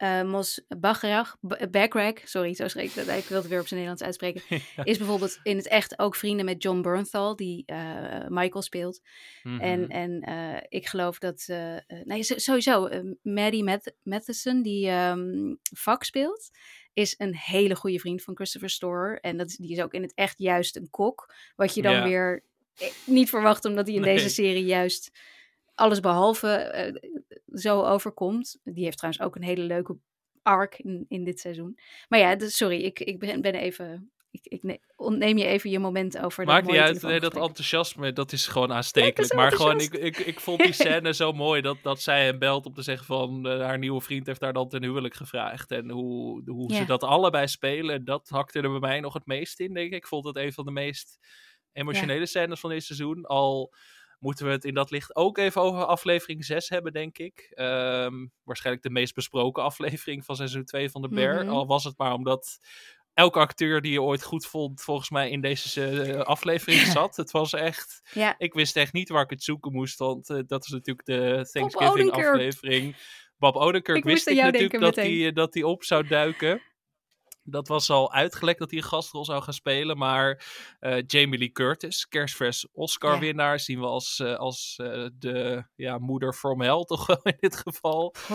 Speaker 2: Eh Mos Bachrach, B- Backrack, sorry, zo schreef ik dat. Ik wil het weer op zijn Nederlands uitspreken.
Speaker 1: Ja.
Speaker 2: Is bijvoorbeeld in het echt ook vrienden met John Bernthal, die eh, Michael speelt.
Speaker 1: Mhm.
Speaker 2: En, en eh, ik geloof dat, eh, eh, nee, so- sowieso, eh, Maddie Math- Matheson, die ehm vak speelt, is een hele goede vriend van Christopher Storer. En dat is, die is ook in het echt juist een kok. Wat je dan
Speaker 1: Ja.
Speaker 2: weer eh, niet verwacht, omdat hij in
Speaker 1: Nee.
Speaker 2: deze serie juist alles behalve eh, zo overkomt. Die heeft trouwens ook een hele leuke arc in, in dit seizoen. Maar ja, dus, sorry, ik, ik ben, ben even... Ik, ik ne- ontneem je even je moment over
Speaker 1: Maakt niet uit, nee, dat enthousiasme, dat is gewoon aanstekelijk. maar gewoon, ik, ik, ik vond die scène zo mooi dat, dat zij hem belt om te zeggen van eh, haar nieuwe vriend heeft haar dan ten huwelijk gevraagd. En hoe, hoe ze dat allebei spelen, dat hakte er bij mij nog het meest in, denk ik. Ik vond het een van de meest emotionele scènes van dit seizoen. Al moeten we het in dat licht ook even over aflevering 6 hebben, denk ik. Ehm, waarschijnlijk de meest besproken aflevering van seizoen 2 van de Bear.
Speaker 2: Mhm.
Speaker 1: Al was het maar omdat elke acteur die je ooit goed vond, volgens mij in deze eh, aflevering zat. Het was echt...
Speaker 2: Ja,
Speaker 1: Ik wist echt niet waar ik het zoeken moest, want eh, dat is natuurlijk de Thanksgiving aflevering. Bob Odenkirk
Speaker 2: Ik
Speaker 1: wist ik natuurlijk dat hij, eh, dat hij op zou duiken. Dat was al uitgelekt dat hij een gastrol zou gaan spelen. Maar eh, Jamie Lee Curtis, kerstvers Oscar-winnaar, zien we als, eh, als eh, de ja, moeder from hell toch wel in dit geval. Of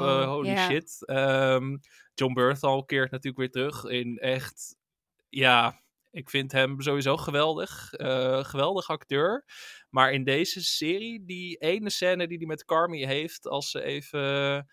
Speaker 1: eh, holy shit. Ehm, John Berthal keert natuurlijk weer terug in echt... Ja, ik vind hem sowieso geweldig. geweldig acteur. Maar in deze serie, die ene scène die hij met Carmi heeft... als ze even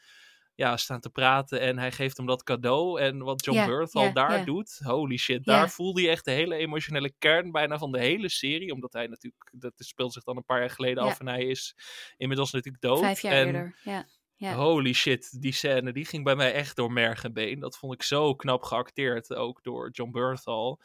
Speaker 1: ja, staan te praten en hij geeft hem dat cadeau... en wat John Berthal
Speaker 2: ja,
Speaker 1: daar doet... Holy shit, daar voelde hij echt de hele emotionele kern bijna van de hele serie. Omdat hij natuurlijk... Dat speelt zich dan een paar jaar geleden af en hij is inmiddels natuurlijk dood.
Speaker 2: Vijf jaar
Speaker 1: en
Speaker 2: eerder, ja. ja.
Speaker 1: Holy shit, die scène die ging bij mij echt door merg en been. Dat vond ik zo knap geacteerd, ook door John Berthal.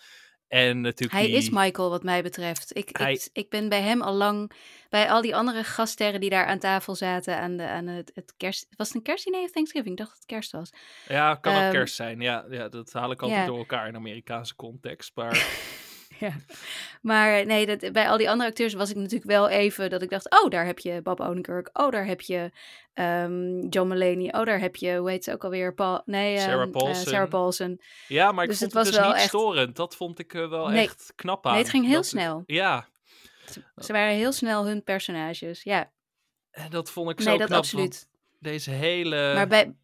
Speaker 1: En natuurlijk
Speaker 2: Hij
Speaker 1: die...
Speaker 2: is Michael, wat mij betreft. Ik,
Speaker 1: Hij-
Speaker 2: ik, ik ben bij hem al lang, bij al die andere gaststerren die daar aan tafel zaten, aan, de, aan het, het kerst... Was het een kerstdiner of Thanksgiving? Ik dacht dat het kerst was.
Speaker 1: Ja, kan ook
Speaker 2: Ehm,
Speaker 1: kerst zijn. Ja, ja, dat haal ik altijd door elkaar in Amerikaanse context. Maar
Speaker 2: Ja. Maar nee, dat, bij al die andere acteurs was ik natuurlijk wel even dat ik dacht, oh, daar heb je Bob Odenkirk. Oh, daar heb je ehm, John Mulaney. Oh, daar heb je, hoe heet ze ook alweer? Paul, nee,
Speaker 1: Sarah
Speaker 2: ehm, eh,
Speaker 1: Paulson.
Speaker 2: Sarah Paulson.
Speaker 1: ja, maar ik
Speaker 2: Dus
Speaker 1: vond
Speaker 2: het was
Speaker 1: dus
Speaker 2: wel
Speaker 1: niet
Speaker 2: echt-
Speaker 1: storend. Dat vond ik eh, wel
Speaker 2: Nee.
Speaker 1: echt knap aan.
Speaker 2: Nee, het ging heel
Speaker 1: Dat-
Speaker 2: snel.
Speaker 1: Ja,
Speaker 2: Ze waren heel snel hun personages. Ja,
Speaker 1: en dat vond ik zo
Speaker 2: nee, dat
Speaker 1: knap.
Speaker 2: absoluut.
Speaker 1: Deze hele...
Speaker 2: Maar bij,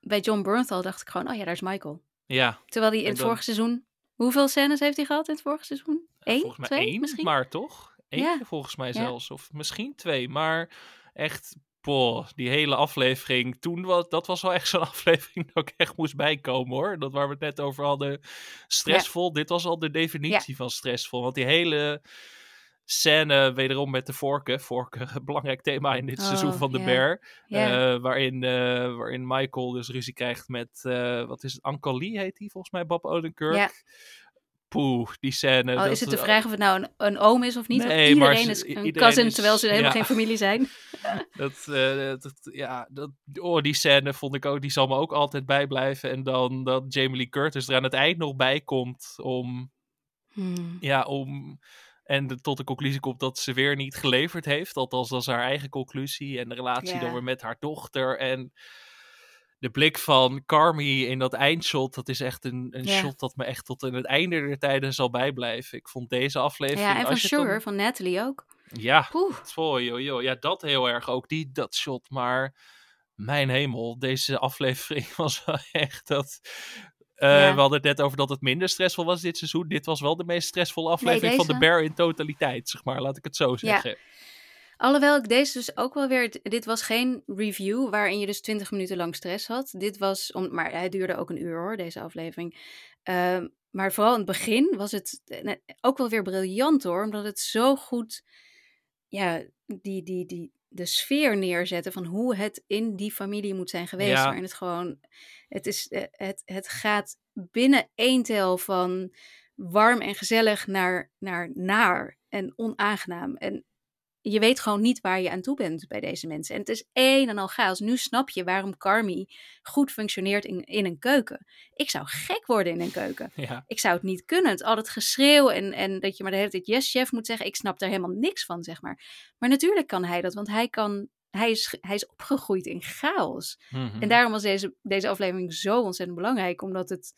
Speaker 2: bij John Bernthal dacht ik gewoon, oh ja, daar is Michael.
Speaker 1: Ja,
Speaker 2: Terwijl hij in het
Speaker 1: dan-
Speaker 2: vorige seizoen... Hoeveel scènes heeft hij gehad in het vorige seizoen? Eén?
Speaker 1: volgens mij
Speaker 2: twee
Speaker 1: één,
Speaker 2: misschien?
Speaker 1: maar toch? Eentje
Speaker 2: Ja.
Speaker 1: volgens mij
Speaker 2: Ja.
Speaker 1: zelfs. Of misschien twee. Maar echt, boah, die hele aflevering toen, was, dat was wel echt zo'n aflevering dat ik echt moest bijkomen hoor. Dat waar we het net over hadden. Stressvol, dit was al de definitie van stressvol. Want die hele scène wederom met de vorken. Vorken, belangrijk thema in dit
Speaker 2: Oh,
Speaker 1: seizoen van The
Speaker 2: ja.
Speaker 1: Bear. Eh, waarin, eh, waarin Michael dus ruzie krijgt met, eh, wat is het, Uncle Lee heet hij volgens mij, Bob Odenkirk.
Speaker 2: Ja.
Speaker 1: Poeh, die scène. Dat-
Speaker 2: is het de vraag of het nou een, een oom is of niet.
Speaker 1: Nee,
Speaker 2: iedereen is een
Speaker 1: iedereen
Speaker 2: cousin,
Speaker 1: is-
Speaker 2: terwijl ze helemaal
Speaker 1: ja.
Speaker 2: geen familie zijn.
Speaker 1: Dat, dat, ja, dat, oh, die scène vond ik ook, die zal me ook altijd bijblijven. En dan dat Jamie Lee Curtis er aan het eind nog bij komt om,
Speaker 2: Hmm.
Speaker 1: ja, om, en de- tot de conclusie komt dat ze weer niet geleverd heeft. Althans, dat is haar eigen conclusie. En de relatie
Speaker 2: Ja.
Speaker 1: dan weer met haar dochter. En de blik van Carmi in dat eindshot, dat is echt een, een shot dat me echt tot in het einde der tijden zal bijblijven. Ik vond deze aflevering...
Speaker 2: Ja, en van
Speaker 1: dan-
Speaker 2: Sugar, van Natalie ook.
Speaker 1: Ja. Fooi, joh, joh. Ja, dat heel erg ook, die, dat shot. Maar mijn hemel, deze aflevering was wel echt dat... eh,
Speaker 2: Ja.
Speaker 1: We hadden het net over dat het minder stressvol was dit seizoen. Dit was wel de meest stressvolle aflevering van de Bear in totaliteit, zeg maar. Laat ik het zo zeggen.
Speaker 2: Alhoewel ik deze dus ook wel weer. Dit was geen review waarin je dus 20 minuten lang stress had. Dit was. Om, maar hij duurde ook een uur hoor, deze aflevering. Ehm, maar vooral in het begin was het eh, ook wel weer briljant hoor. Omdat het zo goed. Ja, die, die, die, de sfeer neerzetten van hoe het in die familie moet zijn geweest.
Speaker 1: Ja.
Speaker 2: Waarin het gewoon. Het, is, eh, het, het gaat binnen één tel van warm en gezellig naar, naar naar en onaangenaam. En je weet gewoon niet waar je aan toe bent bij deze mensen. En het is één en al chaos. Nu snap je waarom Carmi goed functioneert in, in een keuken. Ik zou gek worden in een keuken.
Speaker 1: Ja,
Speaker 2: Ik zou het niet kunnen. Het al het geschreeuw en, en dat je maar de hele tijd yes chef moet zeggen. Ik snap daar helemaal niks van, zeg maar. Maar natuurlijk kan hij dat, want hij, kan, hij, is, hij is opgegroeid in chaos.
Speaker 1: Mhm.
Speaker 2: En daarom was deze, deze aflevering zo ontzettend belangrijk, omdat het,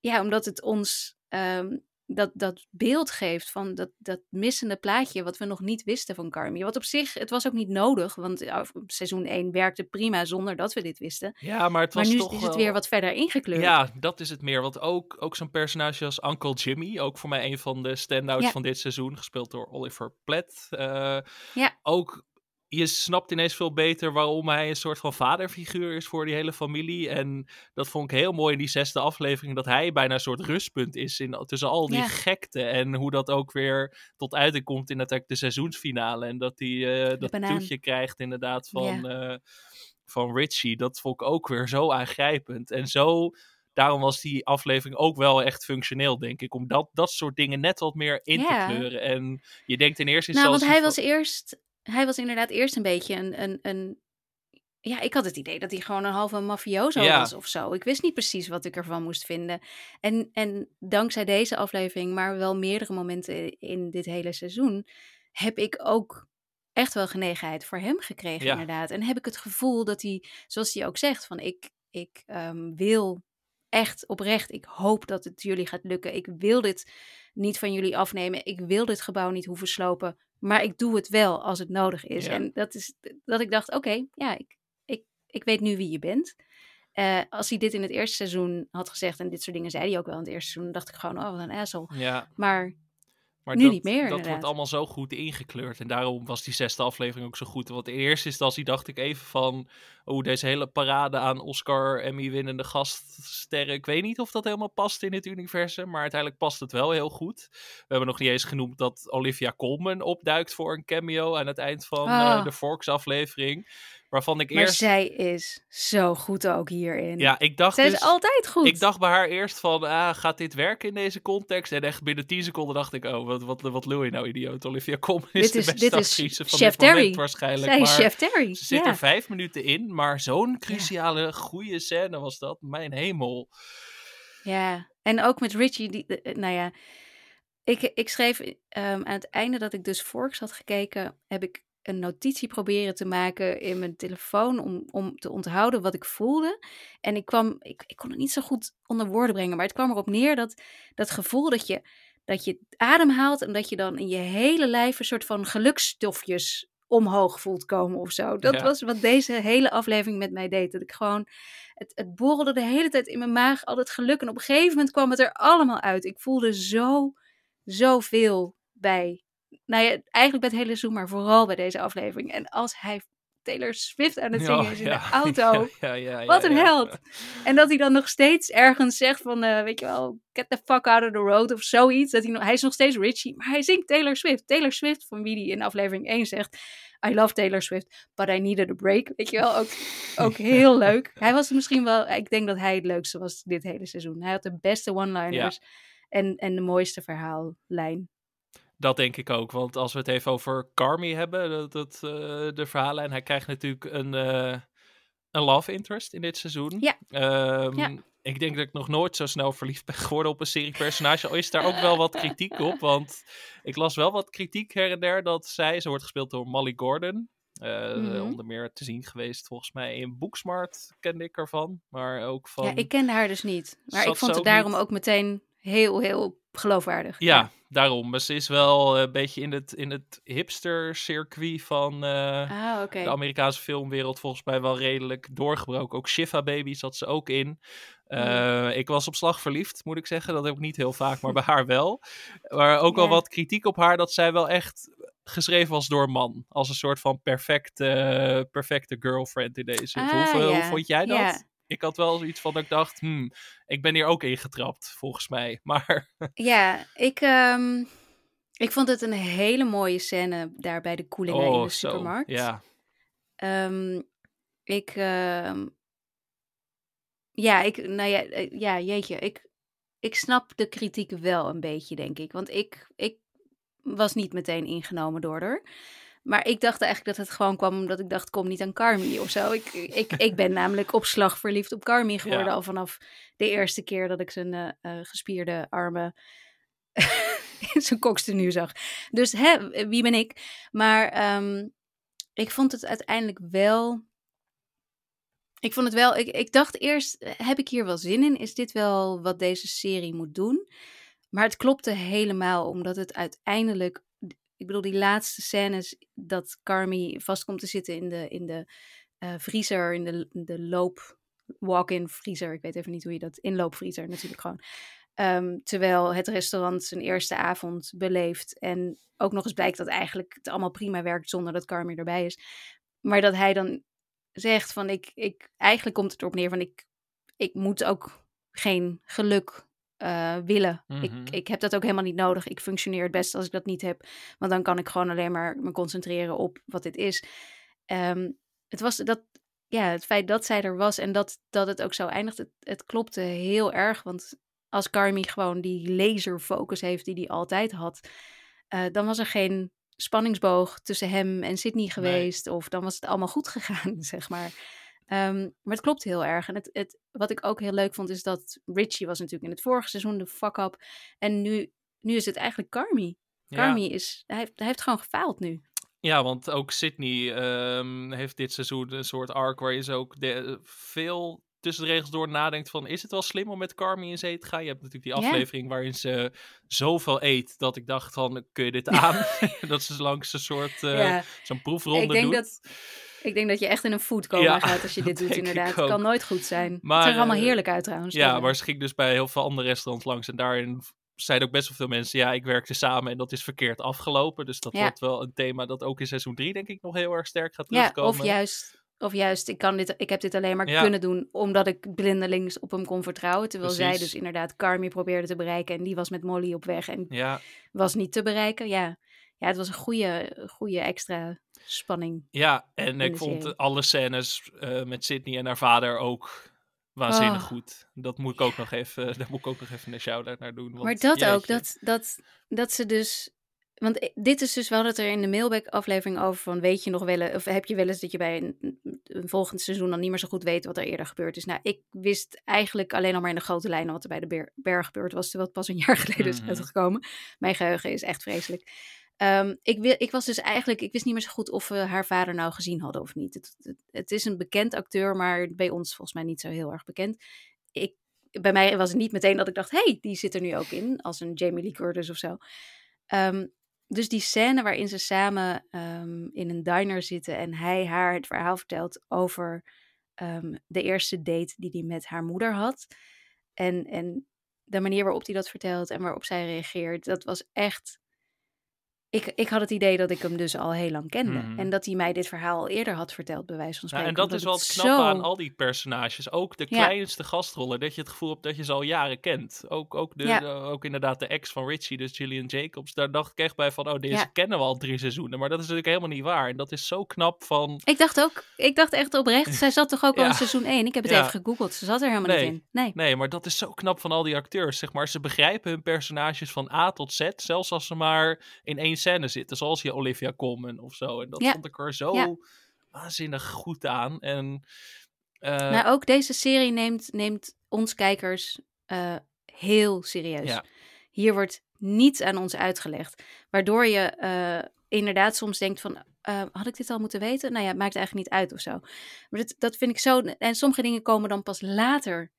Speaker 2: ja, omdat het ons ehm, dat, dat beeld geeft van dat, dat missende plaatje wat we nog niet wisten van Carmi. Wat op zich, het was ook niet nodig, want seizoen 1 werkte prima zonder dat we dit wisten.
Speaker 1: ja, maar het was
Speaker 2: maar nu
Speaker 1: toch
Speaker 2: is het
Speaker 1: wel-
Speaker 2: weer wat verder ingekleurd.
Speaker 1: Ja, dat is het meer. Want ook, ook zo'n personage als Uncle Jimmy, ook voor mij een van de standouts
Speaker 2: Ja.
Speaker 1: van dit seizoen, gespeeld door Oliver Platt. eh,
Speaker 2: Ja.
Speaker 1: Ook, je snapt ineens veel beter waarom hij een soort van vaderfiguur is voor die hele familie. En dat vond ik heel mooi in die zesde aflevering, dat hij bijna een soort rustpunt is in, tussen al die
Speaker 2: Ja.
Speaker 1: gekte. En hoe dat ook weer tot uiting komt in de seizoensfinale. En dat hij eh, dat toetje krijgt inderdaad van... eh, van Richie, dat vond ik ook weer zo aangrijpend. En zo, daarom was die aflevering ook wel echt functioneel, denk ik. Om dat, dat soort dingen net wat meer in
Speaker 2: Ja.
Speaker 1: te kleuren. En je denkt in eerste
Speaker 2: Nou, want
Speaker 1: instantie...
Speaker 2: hij was eerst, hij was inderdaad eerst een beetje een, een, een ja, ik had het idee dat hij gewoon een halve mafioso
Speaker 1: Ja.
Speaker 2: was of zo. Ik wist niet precies wat ik ervan moest vinden. En, en dankzij deze aflevering, maar wel meerdere momenten in dit hele seizoen, heb ik ook echt wel genegenheid voor hem gekregen,
Speaker 1: Ja.
Speaker 2: inderdaad. En heb ik het gevoel dat hij, zoals hij ook zegt, van ik, ik ehm, wil echt oprecht, ik hoop dat het jullie gaat lukken. Ik wil dit niet van jullie afnemen. Ik wil dit gebouw niet hoeven slopen. Maar ik doe het wel als het nodig is.
Speaker 1: Ja.
Speaker 2: En dat is dat ik dacht, oké, ja, ik, ik, ik weet nu wie je bent. Eh, als hij dit in het eerste seizoen had gezegd, en dit soort dingen zei hij ook wel in het eerste seizoen, dacht ik gewoon, oh, wat een asshole.
Speaker 1: Ja,
Speaker 2: Maar
Speaker 1: maar
Speaker 2: Nu
Speaker 1: dat,
Speaker 2: niet meer,
Speaker 1: Dat wordt allemaal zo goed ingekleurd. En daarom was die zesde aflevering ook zo goed. Want in eerste instantie dacht ik even van... Oh, deze hele parade aan Oscar, Emmy-winnende gaststerren. Ik weet niet of dat helemaal past in het universum. Maar uiteindelijk past het wel heel goed. We hebben nog niet eens genoemd dat Olivia Colman opduikt voor een cameo... aan het eind van eh,
Speaker 2: Ah.
Speaker 1: de Forks-aflevering. Waarvan ik
Speaker 2: maar
Speaker 1: eerst...
Speaker 2: zij is zo goed ook hierin.
Speaker 1: Ja, ik dacht
Speaker 2: zij is
Speaker 1: dus...
Speaker 2: altijd goed.
Speaker 1: Ik dacht bij haar eerst van, ah, gaat dit werken in deze context? En echt binnen 10 seconden dacht ik, oh, wat, wat, wat lul je nou, idioot? Olivia Colman is
Speaker 2: dit
Speaker 1: de
Speaker 2: is,
Speaker 1: beste
Speaker 2: dit is
Speaker 1: van
Speaker 2: Chef
Speaker 1: dit moment waarschijnlijk.
Speaker 2: Zij is Chef Terry.
Speaker 1: ze zit
Speaker 2: ja.
Speaker 1: er vijf minuten in, maar zo'n cruciale, goede scène was dat. Mijn hemel.
Speaker 2: Ja, en ook met Richie, die, eh, nou ja, ik, ik schreef ehm, aan het einde dat ik dus Forks had gekeken, heb ik een notitie proberen te maken in mijn telefoon om, om te onthouden wat ik voelde. En ik kwam, ik, ik kon het niet zo goed onder woorden brengen, maar het kwam erop neer dat dat gevoel dat je, dat je adem haalt en dat je dan in je hele lijf een soort van gelukstofjes omhoog voelt komen of zo. Dat
Speaker 1: Ja.
Speaker 2: was wat deze hele aflevering met mij deed. Dat ik gewoon het, het borrelde de hele tijd in mijn maag, al het geluk. En op een gegeven moment kwam het er allemaal uit. Ik voelde zo, zoveel bij. Nou ja, eigenlijk bij het hele seizoen, maar vooral bij deze aflevering. En als hij Taylor Swift aan het zingen is in
Speaker 1: ja,
Speaker 2: de auto.
Speaker 1: Ja, ja,
Speaker 2: Wat een held. En dat hij dan nog steeds ergens zegt van, eh, weet je wel, get the fuck out of the road of zoiets. Dat hij, nog, hij is nog steeds Richie, maar hij zingt Taylor Swift. Taylor Swift, van wie hij in aflevering 1 zegt, I love Taylor Swift, but I needed a break. Weet je wel, ook, ook heel leuk. Hij was misschien wel, ik denk dat hij het leukste was dit hele seizoen. Hij had de beste one-liners en, en de mooiste verhaallijn.
Speaker 1: Dat denk ik ook, want als we het even over Carmi hebben, dat, dat, eh, de verhaallijn, hij krijgt natuurlijk een, eh, een love interest in dit seizoen.
Speaker 2: Ja.
Speaker 1: Ehm,
Speaker 2: Ja.
Speaker 1: Ik denk dat ik nog nooit zo snel verliefd ben geworden op een seriepersonage. Al is daar ook wel wat kritiek op, want ik las wel wat kritiek her en der dat zij, ze wordt gespeeld door Molly Gordon. eh,
Speaker 2: Mhm.
Speaker 1: Onder meer te zien geweest volgens mij in Booksmart kende ik ervan, maar ook van...
Speaker 2: Ja, ik kende haar dus niet. Maar ik vond het daarom
Speaker 1: niet-
Speaker 2: ook meteen heel, heel geloofwaardig.
Speaker 1: Ja, daarom. Maar ze is wel eh, een beetje in het, in het hipster-circuit van eh,
Speaker 2: Ah, oké.
Speaker 1: de Amerikaanse filmwereld volgens mij wel redelijk doorgebroken. Ook Shiva Baby zat ze ook in. Eh, Ik was op slag verliefd, moet ik zeggen. Dat heb ik niet heel vaak, maar bij haar wel. Maar ook wel
Speaker 2: Ja.
Speaker 1: wat kritiek op haar dat zij wel echt geschreven was door man. Als een soort van perfecte, perfecte girlfriend in deze.
Speaker 2: Ah,
Speaker 1: hoe, hoe
Speaker 2: ja.
Speaker 1: vond jij dat? Ik had wel zoiets van dat ik dacht, hmm, ik ben hier ook ingetrapt, volgens mij. Maar
Speaker 2: Ja, ik, ehm, ik vond het een hele mooie scène daar bij de koelingen in
Speaker 1: oh,
Speaker 2: de
Speaker 1: zo.
Speaker 2: supermarkt.
Speaker 1: Ja,
Speaker 2: Ehm, ik, ehm, ja, ik, nou ja, eh, ja, jeetje, ik, ik snap de kritiek wel een beetje, denk ik. Want ik, ik was niet meteen ingenomen door haar. Maar ik dacht eigenlijk dat het gewoon kwam omdat ik dacht, kom niet aan Carmi of zo. Ik, ik, ik ben namelijk op slag verliefd op Carmi geworden
Speaker 1: Ja.
Speaker 2: al vanaf de eerste keer dat ik zijn eh, gespierde armen in zijn kokstenue zag. Dus hè, wie ben ik? Maar ehm, ik vond het uiteindelijk wel. Ik vond het wel. Ik, ik dacht eerst: heb ik hier wel zin in? Is dit wel wat deze serie moet doen? Maar het klopte helemaal, omdat het uiteindelijk. Ik bedoel, die laatste scènes dat Carmi vast komt te zitten in de, in de eh, vriezer, in de, de loop. Walk-in vriezer. Ik weet even niet hoe je dat. Inloopvriezer natuurlijk gewoon. Ehm, terwijl het restaurant zijn eerste avond beleeft. En ook nog eens blijkt dat eigenlijk het allemaal prima werkt zonder dat Carmi erbij is. Maar dat hij dan zegt van ik, ik eigenlijk komt het erop neer van ik, ik moet ook geen geluk eh, willen. Ik, ik heb dat ook helemaal niet nodig. Ik functioneer het best als ik dat niet heb. Want dan kan ik gewoon alleen maar me concentreren op wat dit is. Ehm, het was dat, ja, het feit dat zij er was en dat, dat het ook zo eindigt, het, het klopte heel erg. Want als Carmi gewoon die laserfocus heeft die hij altijd had, eh, dan was er geen spanningsboog tussen hem en Sydney geweest. Of dan was het allemaal goed gegaan, zeg maar. Ehm, maar het klopt heel erg. En het, het, wat ik ook heel leuk vond, is dat Richie was natuurlijk in het vorige seizoen de fuck-up. En nu, nu is het eigenlijk Carmi.
Speaker 1: ja.
Speaker 2: Carmi is, hij heeft, hij heeft gewoon gefaald nu.
Speaker 1: Ja, want ook Sydney ehm, heeft dit seizoen een soort arc waarin ze ook de, veel tussen de regels door nadenkt van... is het wel slim om met Carmi in zee te gaan? Je hebt natuurlijk die aflevering waarin ze zoveel eet... dat ik dacht van, kun je dit aan? dat ze langs een soort
Speaker 2: Ja.
Speaker 1: zo'n proefronde
Speaker 2: Ik denk
Speaker 1: doet.
Speaker 2: dat- Ik denk dat je echt in een foodcoma
Speaker 1: Ja,
Speaker 2: gaat als je dit doet, inderdaad. Het kan nooit goed zijn.
Speaker 1: Maar,
Speaker 2: het zag er allemaal
Speaker 1: eh,
Speaker 2: heerlijk uit trouwens.
Speaker 1: Ja,
Speaker 2: Dus,
Speaker 1: maar ze ging dus bij heel veel andere restaurants langs... en daarin zeiden ook best wel veel mensen... ja, ik werkte samen en dat is verkeerd afgelopen. Dus dat
Speaker 2: Ja.
Speaker 1: wordt wel een thema dat ook in seizoen 3 denk ik nog heel erg sterk gaat
Speaker 2: Ja,
Speaker 1: terugkomen.
Speaker 2: of juist, of juist ik, kan dit, ik heb dit alleen maar
Speaker 1: Ja.
Speaker 2: kunnen doen omdat ik blindelings op hem kon vertrouwen. Terwijl zij dus inderdaad Carmi probeerde te bereiken en die was met Molly op weg en
Speaker 1: Ja,
Speaker 2: was niet te bereiken. Ja, ja het was een goede, goede extra spanning.
Speaker 1: Ja, en ik vond
Speaker 2: serie.
Speaker 1: alle scènes eh, met Sydney en haar vader ook waanzinnig
Speaker 2: Oh.
Speaker 1: goed. Dat moet ik ook nog even, daar moet ik ook nog even een shout-out naar doen. Want,
Speaker 2: maar dat ook, dat, dat, dat ze dus... Want dit is dus wel dat er in de mailback-aflevering over van... weet je nog wel, e- of heb je wel eens dat je bij een, een volgend seizoen... dan niet meer zo goed weet wat er eerder gebeurd is. Nou, ik wist eigenlijk alleen al maar in de grote lijnen... wat er bij de Ber- berg gebeurd was... terwijl het pas een jaar geleden is
Speaker 1: Mhm.
Speaker 2: uitgekomen. Mijn geheugen is echt vreselijk. Ehm, ik, ik was dus eigenlijk... Ik wist niet meer zo goed of we haar vader nou gezien hadden of niet. Het, het, is een bekend acteur, maar bij ons volgens mij niet zo heel erg bekend. Ik, bij mij was het niet meteen dat ik dacht... hey, die zit er nu ook in, als een Jamie Lee Curtis of zo. Ehm, dus die scène waarin ze samen ehm, in een diner zitten en hij haar het verhaal vertelt over de eerste date die hij met haar moeder had. En, en de manier waarop hij dat vertelt en waarop zij reageert, dat was echt. Ik, ik had het idee dat ik hem dus al heel lang kende.
Speaker 1: Mhm.
Speaker 2: En dat hij mij dit verhaal al eerder had verteld, bij wijze van
Speaker 1: Ja,
Speaker 2: spreken.
Speaker 1: en dat is wel
Speaker 2: zo-
Speaker 1: aan al die personages. Ook de
Speaker 2: Ja.
Speaker 1: kleinste gastrollen. Dat je het gevoel hebt dat je ze al jaren kent. Ook, ook, de,
Speaker 2: Ja.
Speaker 1: de- ook inderdaad de ex van Richie, dus Gillian Jacobs. Daar dacht ik echt bij van, oh, deze
Speaker 2: Ja.
Speaker 1: kennen we al drie seizoenen. Maar dat is natuurlijk helemaal niet waar. En dat is zo knap van...
Speaker 2: Ik dacht ook, ik dacht echt oprecht, zij zat toch ook al
Speaker 1: Ja.
Speaker 2: in seizoen 1? Ik heb het
Speaker 1: Ja.
Speaker 2: even gegoogeld, ze zat er helemaal
Speaker 1: Nee.
Speaker 2: niet in. Nee.
Speaker 1: Nee, maar dat is zo knap van al die acteurs. Zeg maar, ze begrijpen hun personages van A tot Z. Zelfs als ze maar in één scène zitten. Zoals je Olivia Colman of zo. En dat
Speaker 2: Ja.
Speaker 1: vond ik er zo
Speaker 2: Ja.
Speaker 1: waanzinnig goed aan. En eh,
Speaker 2: Nou, ook deze serie neemt, neemt ons kijkers eh, heel serieus.
Speaker 1: Ja.
Speaker 2: Hier wordt niets aan ons uitgelegd. Waardoor je eh, inderdaad soms denkt van... had ik dit al moeten weten? Nou ja, het maakt eigenlijk niet uit of zo. Maar dat, dat vind ik zo... En sommige dingen komen dan pas later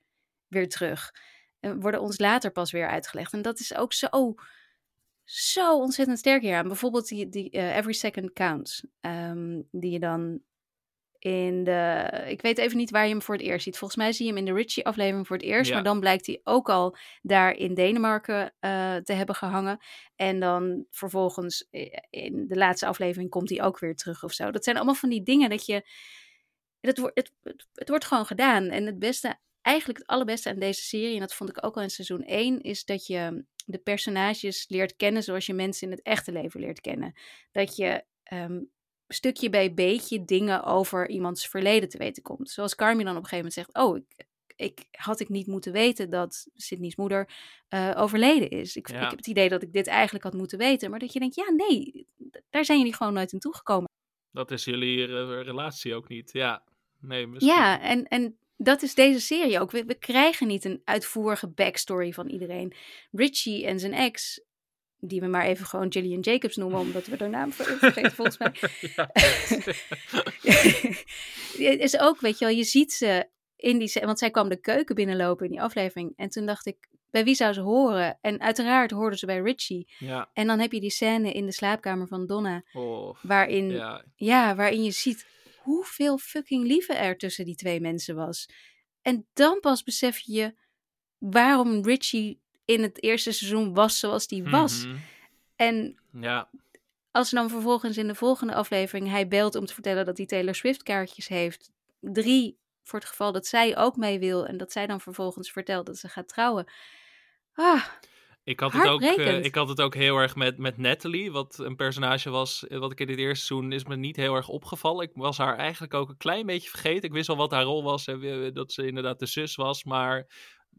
Speaker 2: weer terug. En worden ons later pas weer uitgelegd. En dat is ook zo... Zo ontzettend sterk hier aan. Bijvoorbeeld die, die eh, Every Second Counts. ehm, die je dan in de. Ik weet even niet waar je hem voor het eerst ziet. Volgens mij zie je hem in de Richie-aflevering voor het eerst.
Speaker 1: Ja.
Speaker 2: Maar dan blijkt hij ook al daar in Denemarken eh, te hebben gehangen. En dan vervolgens eh, in de laatste aflevering komt hij ook weer terug of zo. Dat zijn allemaal van die dingen dat je. Het, wordt het, het, het wordt gewoon gedaan. En het beste, eigenlijk het allerbeste aan deze serie, en dat vond ik ook al in seizoen 1, is dat je de personages leert kennen zoals je mensen in het echte leven leert kennen. Dat je ehm, stukje bij beetje dingen over iemands verleden te weten komt. Zoals Carmi dan op een gegeven moment zegt: Oh, ik, ik had ik niet moeten weten dat Sydney's moeder eh, overleden is. Ik,
Speaker 1: Ja.
Speaker 2: ik heb het idee dat ik dit eigenlijk had moeten weten. Maar dat je denkt: Ja, nee, daar zijn jullie gewoon nooit in toegekomen.
Speaker 1: dat is jullie eh, relatie ook niet. Ja, nee, misschien.
Speaker 2: Ja, en, en dat is deze serie ook. We, we krijgen niet een uitvoerige backstory van iedereen. Richie en zijn ex, die we maar even gewoon Gillian Jacobs noemen, omdat we haar naam ver- vergeten volgens mij.
Speaker 1: Ja.
Speaker 2: is ook, weet je wel, je ziet ze in die... Want zij kwam de keuken binnenlopen in die aflevering. En toen dacht ik, bij wie zou ze horen? En uiteraard hoorden ze bij Richie.
Speaker 1: ja.
Speaker 2: En dan heb je die scène in de slaapkamer van Donna,
Speaker 1: Oh,
Speaker 2: waarin ja.
Speaker 1: ja.
Speaker 2: waarin je ziet hoeveel fucking liefde er tussen die twee mensen was. En dan pas besef je waarom Richie in het eerste seizoen was zoals die was.
Speaker 1: Mhm.
Speaker 2: En
Speaker 1: Ja,
Speaker 2: als dan vervolgens in de volgende aflevering hij belt om te vertellen dat hij Taylor Swift kaartjes heeft. Drie, voor het geval dat zij ook mee wil. En dat zij dan vervolgens vertelt dat ze gaat trouwen. Ah,
Speaker 1: Ik had, het ook, eh, ik had het ook heel erg met, met Natalie, wat een personage was, eh, wat ik in dit eerste seizoen is me niet heel erg opgevallen. Ik was haar eigenlijk ook een klein beetje vergeten. Ik wist wel wat haar rol was en dat ze inderdaad de zus was, maar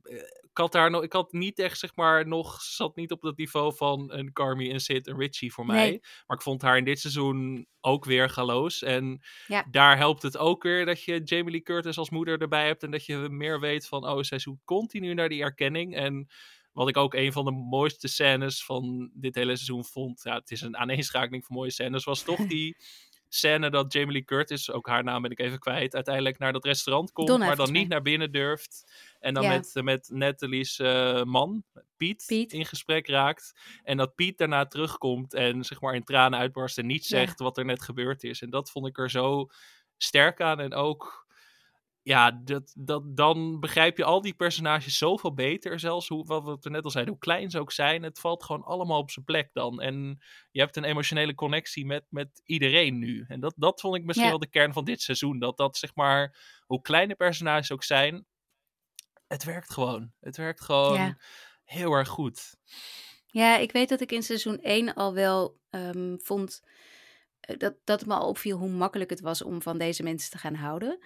Speaker 1: eh, ik had daar nog, ik had niet echt zeg maar nog, zat niet op dat niveau van een Carmi, een Sid, een Richie voor mij.
Speaker 2: Nee.
Speaker 1: Maar ik vond haar in dit seizoen ook weer galoos en
Speaker 2: Ja.
Speaker 1: daar helpt het ook weer dat je Jamie Lee Curtis als moeder erbij hebt en dat je meer weet van, oh, zij zoekt continu naar die erkenning en wat ik ook een van de mooiste scènes van dit hele seizoen vond. Ja, het is een aaneenschakeling van mooie scènes. Was toch die scène dat Jamie Lee Curtis, ook haar naam ben ik even kwijt, uiteindelijk naar dat restaurant komt,
Speaker 2: Donna,
Speaker 1: maar dan niet naar binnen durft. En dan
Speaker 2: Ja.
Speaker 1: met, met Natalie's eh, man, Piet,
Speaker 2: Piet.
Speaker 1: in gesprek raakt. En dat Piet daarna terugkomt en zeg maar in tranen uitbarst en niet
Speaker 2: Ja.
Speaker 1: zegt wat er net gebeurd is. En dat vond ik er zo sterk aan. En ook ja, dat, dat, dan begrijp je al die personages zoveel beter. Zelfs hoe, wat we net al zeiden, hoe klein ze ook zijn. Het valt gewoon allemaal op zijn plek dan. En je hebt een emotionele connectie met, met iedereen nu. En dat, dat vond ik misschien
Speaker 2: Ja.
Speaker 1: wel de kern van dit seizoen. Dat dat, zeg maar, hoe kleine personages ook zijn, het werkt gewoon. Het werkt gewoon
Speaker 2: Ja.
Speaker 1: heel erg goed.
Speaker 2: Ja, ik weet dat ik in seizoen 1 al wel ehm, vond eh, dat, dat het me al opviel hoe makkelijk het was om van deze mensen te gaan houden.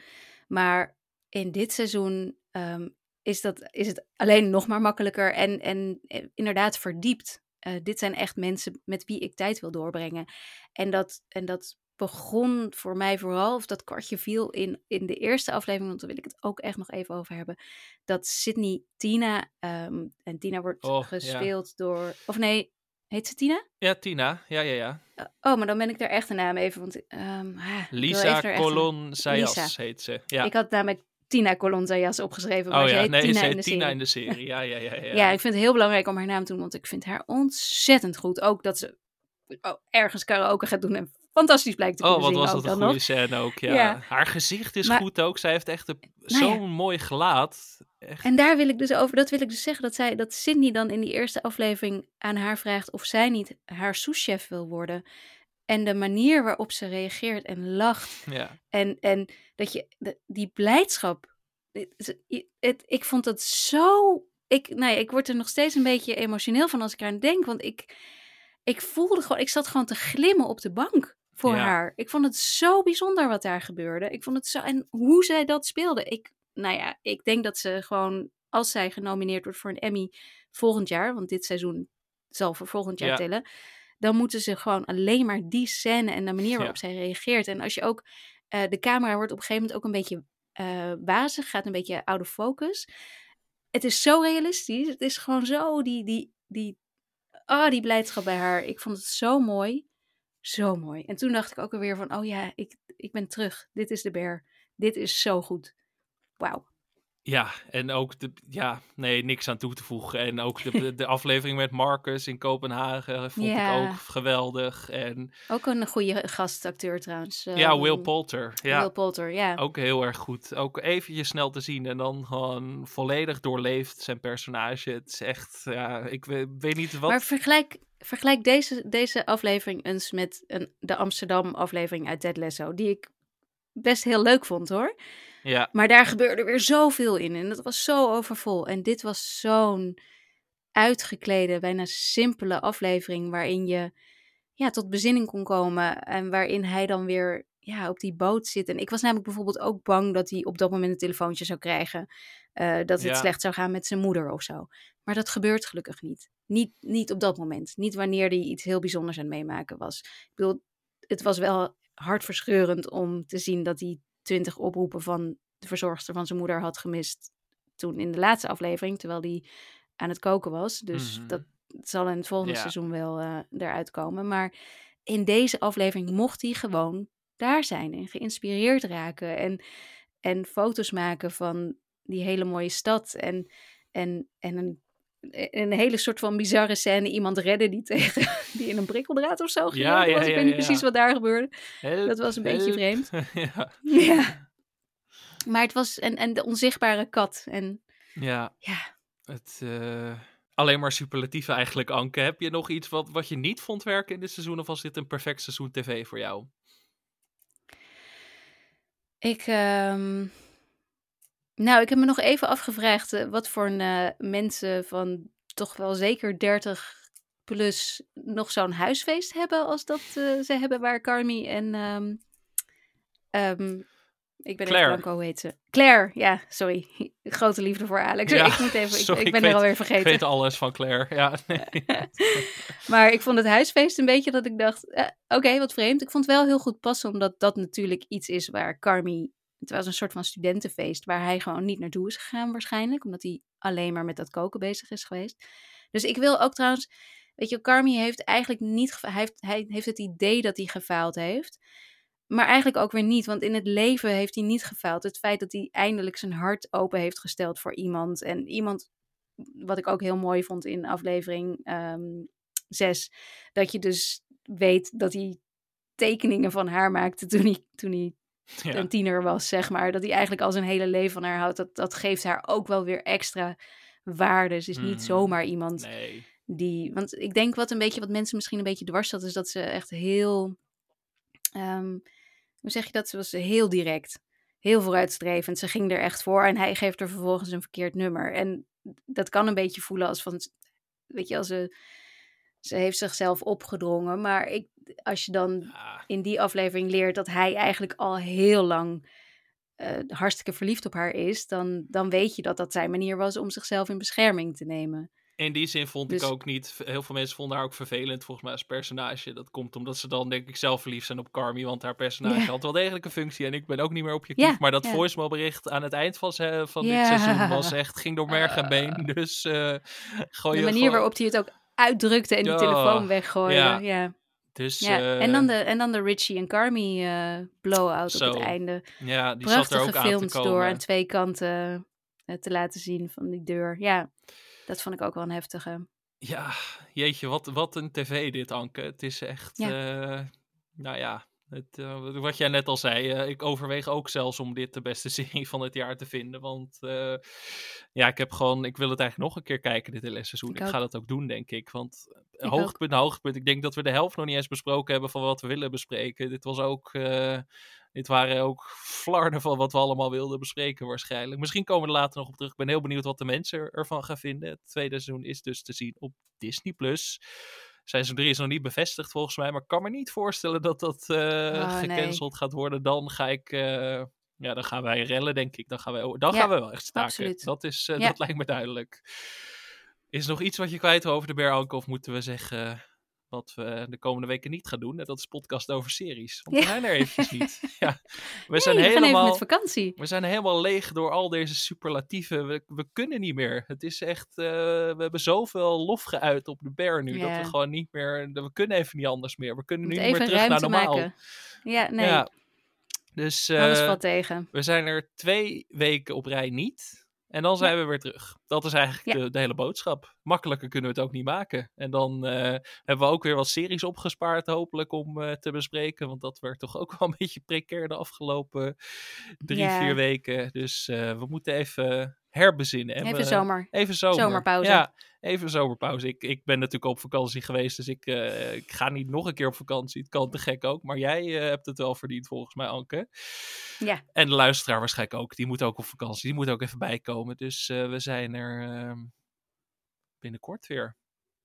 Speaker 2: Maar in dit seizoen ehm, is, dat, is het alleen nog maar makkelijker en, en eh, inderdaad verdiept. Eh, dit zijn echt mensen met wie ik tijd wil doorbrengen. En dat, en dat begon voor mij vooral, of dat kwartje viel in, in de eerste aflevering, want daar wil ik het ook echt nog even over hebben. Dat Sydney Tina, ehm, en Tina wordt
Speaker 1: Oh, ja.
Speaker 2: gespeeld door, of nee, heet ze Tina?
Speaker 1: Ja, Tina. Ja, ja, ja.
Speaker 2: Uh, oh, maar dan ben ik daar echt de naam even, want ehm, ah,
Speaker 1: Lisa Colon Sayas
Speaker 2: Lisa.
Speaker 1: heet ze. Ja.
Speaker 2: Ik had namelijk Tina Colonzayas opgeschreven, maar
Speaker 1: oh
Speaker 2: ze heet
Speaker 1: nee,
Speaker 2: Tina
Speaker 1: ze
Speaker 2: in
Speaker 1: heet
Speaker 2: de
Speaker 1: Tina
Speaker 2: serie.
Speaker 1: in de serie. Ja, ja, ja. Ja,
Speaker 2: Ja, ik vind het heel belangrijk om haar naam te doen, want ik vind haar ontzettend goed. Ook dat ze oh, ergens karaoke gaat doen en fantastisch blijkt te
Speaker 1: Oh,
Speaker 2: kunnen
Speaker 1: wat was dat
Speaker 2: ook
Speaker 1: een goede
Speaker 2: nog.
Speaker 1: scène ook. Ja.
Speaker 2: Ja.
Speaker 1: Haar gezicht is
Speaker 2: Maar-
Speaker 1: goed ook. Zij heeft echt een-
Speaker 2: Nou ja.
Speaker 1: zo'n mooi gelaat. echt...
Speaker 2: En daar wil ik dus over, dat wil ik dus zeggen, dat, zij, dat Sydney dan in die eerste aflevering aan haar vraagt of zij niet haar souschef wil worden. En de manier waarop ze reageert en lacht.
Speaker 1: Ja,
Speaker 2: En, en dat je, de- die blijdschap. het- ik vond het zo. Ik, nee, ik word er nog steeds een beetje emotioneel van als ik eraan denk. Want ik, ik voelde gewoon, ik zat gewoon te glimmen op de bank voor
Speaker 1: Ja.
Speaker 2: haar. Ik vond het zo bijzonder wat daar gebeurde. Ik vond het zo. En hoe zij dat speelde. Ik, nou ja, ik denk dat ze gewoon, als zij genomineerd wordt voor een Emmy volgend jaar. Want dit seizoen zal voor volgend jaar
Speaker 1: Ja.
Speaker 2: tellen. Dan moeten ze gewoon alleen maar die scène en de manier waarop
Speaker 1: Ja.
Speaker 2: zij reageert. En als je ook. eh, de camera wordt op een gegeven moment ook een beetje eh wazig, gaat een beetje out of focus. Het is zo realistisch. Het is gewoon zo die, die, die, oh, die blijdschap bij haar. Ik vond het zo mooi. Zo mooi. En toen dacht ik ook alweer van, oh ja, ik, ik ben terug. Dit is de bear. Dit is zo goed. Wauw.
Speaker 1: ja, en ook de, ja, nee, niks aan toe te voegen. En ook de, de aflevering met Marcus in Kopenhagen vond
Speaker 2: Ja.
Speaker 1: ik ook geweldig. En
Speaker 2: Ook een goede gastacteur trouwens.
Speaker 1: ja, Will Poulter. Ja,
Speaker 2: Will Poulter, ja.
Speaker 1: ook heel erg goed. Ook eventjes snel te zien en dan gewoon volledig doorleefd zijn personage. Het is echt, ja, ik we- weet niet wat...
Speaker 2: Maar vergelijk, vergelijk deze, deze aflevering eens met een, de Amsterdam aflevering uit Ted Lasso. Die ik best heel leuk vond hoor.
Speaker 1: ja,
Speaker 2: Maar daar gebeurde weer zoveel in. En dat was zo overvol. En dit was zo'n uitgeklede, bijna simpele aflevering. Waarin je ja, tot bezinning kon komen. En waarin hij dan weer ja, op die boot zit. En ik was namelijk bijvoorbeeld ook bang dat hij op dat moment een telefoontje zou krijgen. eh, dat het
Speaker 1: Ja.
Speaker 2: slecht zou gaan met zijn moeder of zo. Maar dat gebeurt gelukkig niet. Niet, niet op dat moment. Niet wanneer hij iets heel bijzonders aan het meemaken was. Ik bedoel, het was wel hartverscheurend om te zien dat hij twintig oproepen van de verzorgster van zijn moeder had gemist. Toen in de laatste aflevering, terwijl hij aan het koken was. Dus
Speaker 1: Mhm.
Speaker 2: dat zal in het volgende
Speaker 1: Ja.
Speaker 2: seizoen wel eh, eruit komen. Maar in deze aflevering mocht hij gewoon daar zijn en geïnspireerd raken. En, en foto's maken van die hele mooie stad. En, en, en een, een hele soort van bizarre scène. Iemand redden die, tegen, die in een prikkeldraad of zo
Speaker 1: Ja,
Speaker 2: gereden
Speaker 1: ja.
Speaker 2: Ik weet niet precies wat daar gebeurde. Dat was een beetje vreemd.
Speaker 1: ja,
Speaker 2: Ja. Maar het was... En, en de onzichtbare kat. En
Speaker 1: ja.
Speaker 2: ja...
Speaker 1: Het, eh, alleen maar superlatieven eigenlijk, Anke. Heb je nog iets wat, wat je niet vond werken in dit seizoen? Of was dit een perfect seizoen tv voor jou?
Speaker 2: Ik, ehm, nou, ik heb me nog even afgevraagd eh, wat voor een, eh, mensen van toch wel zeker 30 plus nog zo'n huisfeest hebben als dat eh, ze hebben waar Carmi en ehm, ehm, ik ben
Speaker 1: Claire.
Speaker 2: even blanco, heet ze? Claire, ja, sorry. Grote liefde voor Alex.
Speaker 1: Ja,
Speaker 2: ik moet even, ik,
Speaker 1: sorry,
Speaker 2: ik
Speaker 1: ik
Speaker 2: ben
Speaker 1: weet-
Speaker 2: er alweer
Speaker 1: Ik
Speaker 2: vergeten.
Speaker 1: weet alles van Claire. Ja, nee.
Speaker 2: Maar ik vond het huisfeest een beetje dat ik dacht, eh, oké, wat vreemd. Ik vond het wel heel goed passen, omdat dat natuurlijk iets is waar Carmi... Het was een soort van studentenfeest waar hij gewoon niet naartoe is gegaan waarschijnlijk. Omdat hij alleen maar met dat koken bezig is geweest. Dus ik wil ook trouwens... Weet je, Carmi heeft eigenlijk niet... Hij heeft, hij heeft het idee dat hij gefaald heeft. Maar eigenlijk ook weer niet, want in het leven heeft hij niet gefaald. Het feit dat hij eindelijk zijn hart open heeft gesteld voor iemand. En iemand, wat ik ook heel mooi vond in aflevering ehm 6, dat je dus weet dat hij tekeningen van haar maakte toen hij, toen hij
Speaker 1: Ja.
Speaker 2: een tiener was, zeg maar. Dat hij eigenlijk al zijn hele leven van haar houdt. Dat, dat geeft haar ook wel weer extra waarde. Ze is niet
Speaker 1: Mhm.
Speaker 2: zomaar iemand
Speaker 1: Nee.
Speaker 2: die. Want ik denk wat een beetje wat mensen misschien een beetje dwars zat, is dat ze echt heel. ehm, hoe zeg je dat? Ze was heel direct. Heel vooruitstrevend. Ze ging er echt voor en hij geeft er vervolgens een verkeerd nummer. En dat kan een beetje voelen als van. Weet je, als ze. Ze heeft zichzelf opgedrongen. Maar ik, als je dan in die aflevering leert dat hij eigenlijk al heel lang eh, hartstikke verliefd op haar is, dan, dan weet je dat dat zijn manier was om zichzelf in bescherming te nemen.
Speaker 1: In die zin vond
Speaker 2: Dus-
Speaker 1: ik ook niet... Heel veel mensen vonden haar ook vervelend, volgens mij, als personage. Dat komt omdat ze dan, denk ik, zelf verliefd zijn op Carmi. Want haar personage
Speaker 2: Ja.
Speaker 1: had wel degelijk een functie. En ik ben ook niet meer objectief.
Speaker 2: Ja,
Speaker 1: maar dat
Speaker 2: ja.
Speaker 1: voicemail bericht aan het eind van, van dit seizoen was echt... Ging door merg en been. Dus eh gooi
Speaker 2: De manier
Speaker 1: gewoon-
Speaker 2: waarop hij het ook uitdrukte en die
Speaker 1: Ja,
Speaker 2: telefoon weggooide.
Speaker 1: ja. Dus
Speaker 2: Ja.
Speaker 1: eh,
Speaker 2: En, dan de, en dan de Richie en Carmi eh blow-out op het einde.
Speaker 1: ja, die zat er
Speaker 2: Prachtig
Speaker 1: ook aan te
Speaker 2: gefilmd
Speaker 1: komen.
Speaker 2: door aan twee kanten eh, te laten zien van die deur. Ja, dat vond ik ook wel een heftige.
Speaker 1: Ja, jeetje, wat, wat een tv dit, Anke. Het is echt,
Speaker 2: Ja.
Speaker 1: eh, nou ja, Het, uh, wat jij net al zei, uh, ik overweeg ook zelfs om dit de beste serie van het jaar te vinden. Want uh, ja, ik heb gewoon, ik wil het eigenlijk nog een keer kijken, dit hele seizoen. Ik, ik ga dat ook doen, denk ik. Want ik hoogtepunt, ook. hoogtepunt. Ik denk dat we de helft nog niet eens besproken hebben van wat we willen bespreken. Dit was ook, dit waren ook flarden van wat we allemaal wilden bespreken waarschijnlijk. Misschien komen we er later nog op terug. Ik ben heel benieuwd wat de mensen ervan gaan vinden. Het tweede seizoen is dus te zien op Disney+. Plus. Seizoen 3 is nog niet bevestigd volgens mij. Maar ik kan me niet voorstellen dat dat uh, oh, gecanceld nee. gaat worden. Dan ga ik. Uh, ja, dan gaan wij rellen, denk ik. Dan gaan, wij, dan ja, gaan we wel echt staken. Absoluut. Dat, is, uh, ja. dat lijkt me duidelijk. Is er nog iets wat je kwijt over de Bear Of moeten we zeggen wat we de komende weken niet gaan doen. En dat is podcast over series. Want we zijn er eventjes niet. Ja, we zijn helemaal.
Speaker 2: We met vakantie.
Speaker 1: We zijn helemaal leeg door al deze superlatieven. We, we kunnen niet meer. Het is echt. Uh, we hebben zoveel lof geuit op de bear nu. Ja. Dat we gewoon niet meer. We kunnen even niet anders meer. We kunnen nu niet meer terug naar normaal.
Speaker 2: Maken. Ja, nee.
Speaker 1: Ja. Dus. Uh,
Speaker 2: Alles valt tegen.
Speaker 1: We zijn er twee weken op rij niet. En dan zijn ja. we weer terug. Dat is eigenlijk ja. de, de, hele boodschap. Makkelijker kunnen we het ook niet maken. En dan uh, hebben we ook weer wat series opgespaard, hopelijk, om uh, te bespreken. Want dat werd toch ook wel een beetje precair de afgelopen drie, ja. vier weken. Dus uh, we moeten even herbezinnen. En
Speaker 2: even
Speaker 1: we,
Speaker 2: zomer.
Speaker 1: Even zomer.
Speaker 2: Zomerpauze.
Speaker 1: Ja, even zomerpauze. Ik, ik ben natuurlijk op vakantie geweest, dus ik, uh, ik ga niet nog een keer op vakantie. Het kan te gek ook, maar jij uh, hebt het wel verdiend volgens mij, Anke.
Speaker 2: Ja.
Speaker 1: En de luisteraar waarschijnlijk ook. Die moet ook op vakantie. Die moet ook even bijkomen. Dus uh, we zijn er binnenkort weer.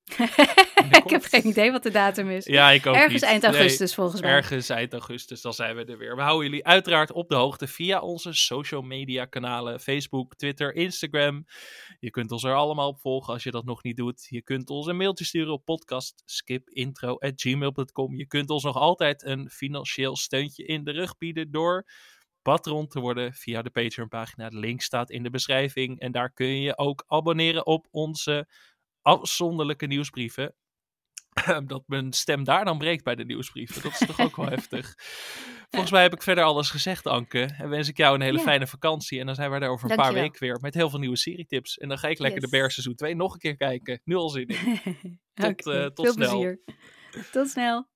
Speaker 2: ik heb geen idee wat de datum is.
Speaker 1: Ja, ik ook
Speaker 2: Ergens
Speaker 1: niet.
Speaker 2: eind augustus
Speaker 1: nee,
Speaker 2: volgens mij.
Speaker 1: Ergens eind augustus, dan zijn we er weer. We houden jullie uiteraard op de hoogte via onze social media kanalen. Facebook, Twitter, Instagram. Je kunt ons er allemaal op volgen als je dat nog niet doet. Je kunt ons een mailtje sturen op podcastskipintro.gmail.com. Je kunt ons nog altijd een financieel steuntje in de rug bieden door patron te worden via de Patreon pagina. De link staat in de beschrijving. En daar kun je ook abonneren op onze afzonderlijke nieuwsbrieven. dat mijn stem daar dan breekt bij de nieuwsbrieven. Dat is toch ook wel heftig. Volgens mij heb ik verder alles gezegd, Anke. En wens ik jou een hele
Speaker 2: Ja.
Speaker 1: fijne vakantie. En dan zijn we er over een
Speaker 2: Dankjewel.
Speaker 1: paar weken weer met heel veel nieuwe serietips. En dan ga ik lekker
Speaker 2: Yes.
Speaker 1: de Bear seizoen 2 nog een keer kijken. Nu al zin in. Tot, eh, tot
Speaker 2: Veel
Speaker 1: snel.
Speaker 2: plezier. Tot snel.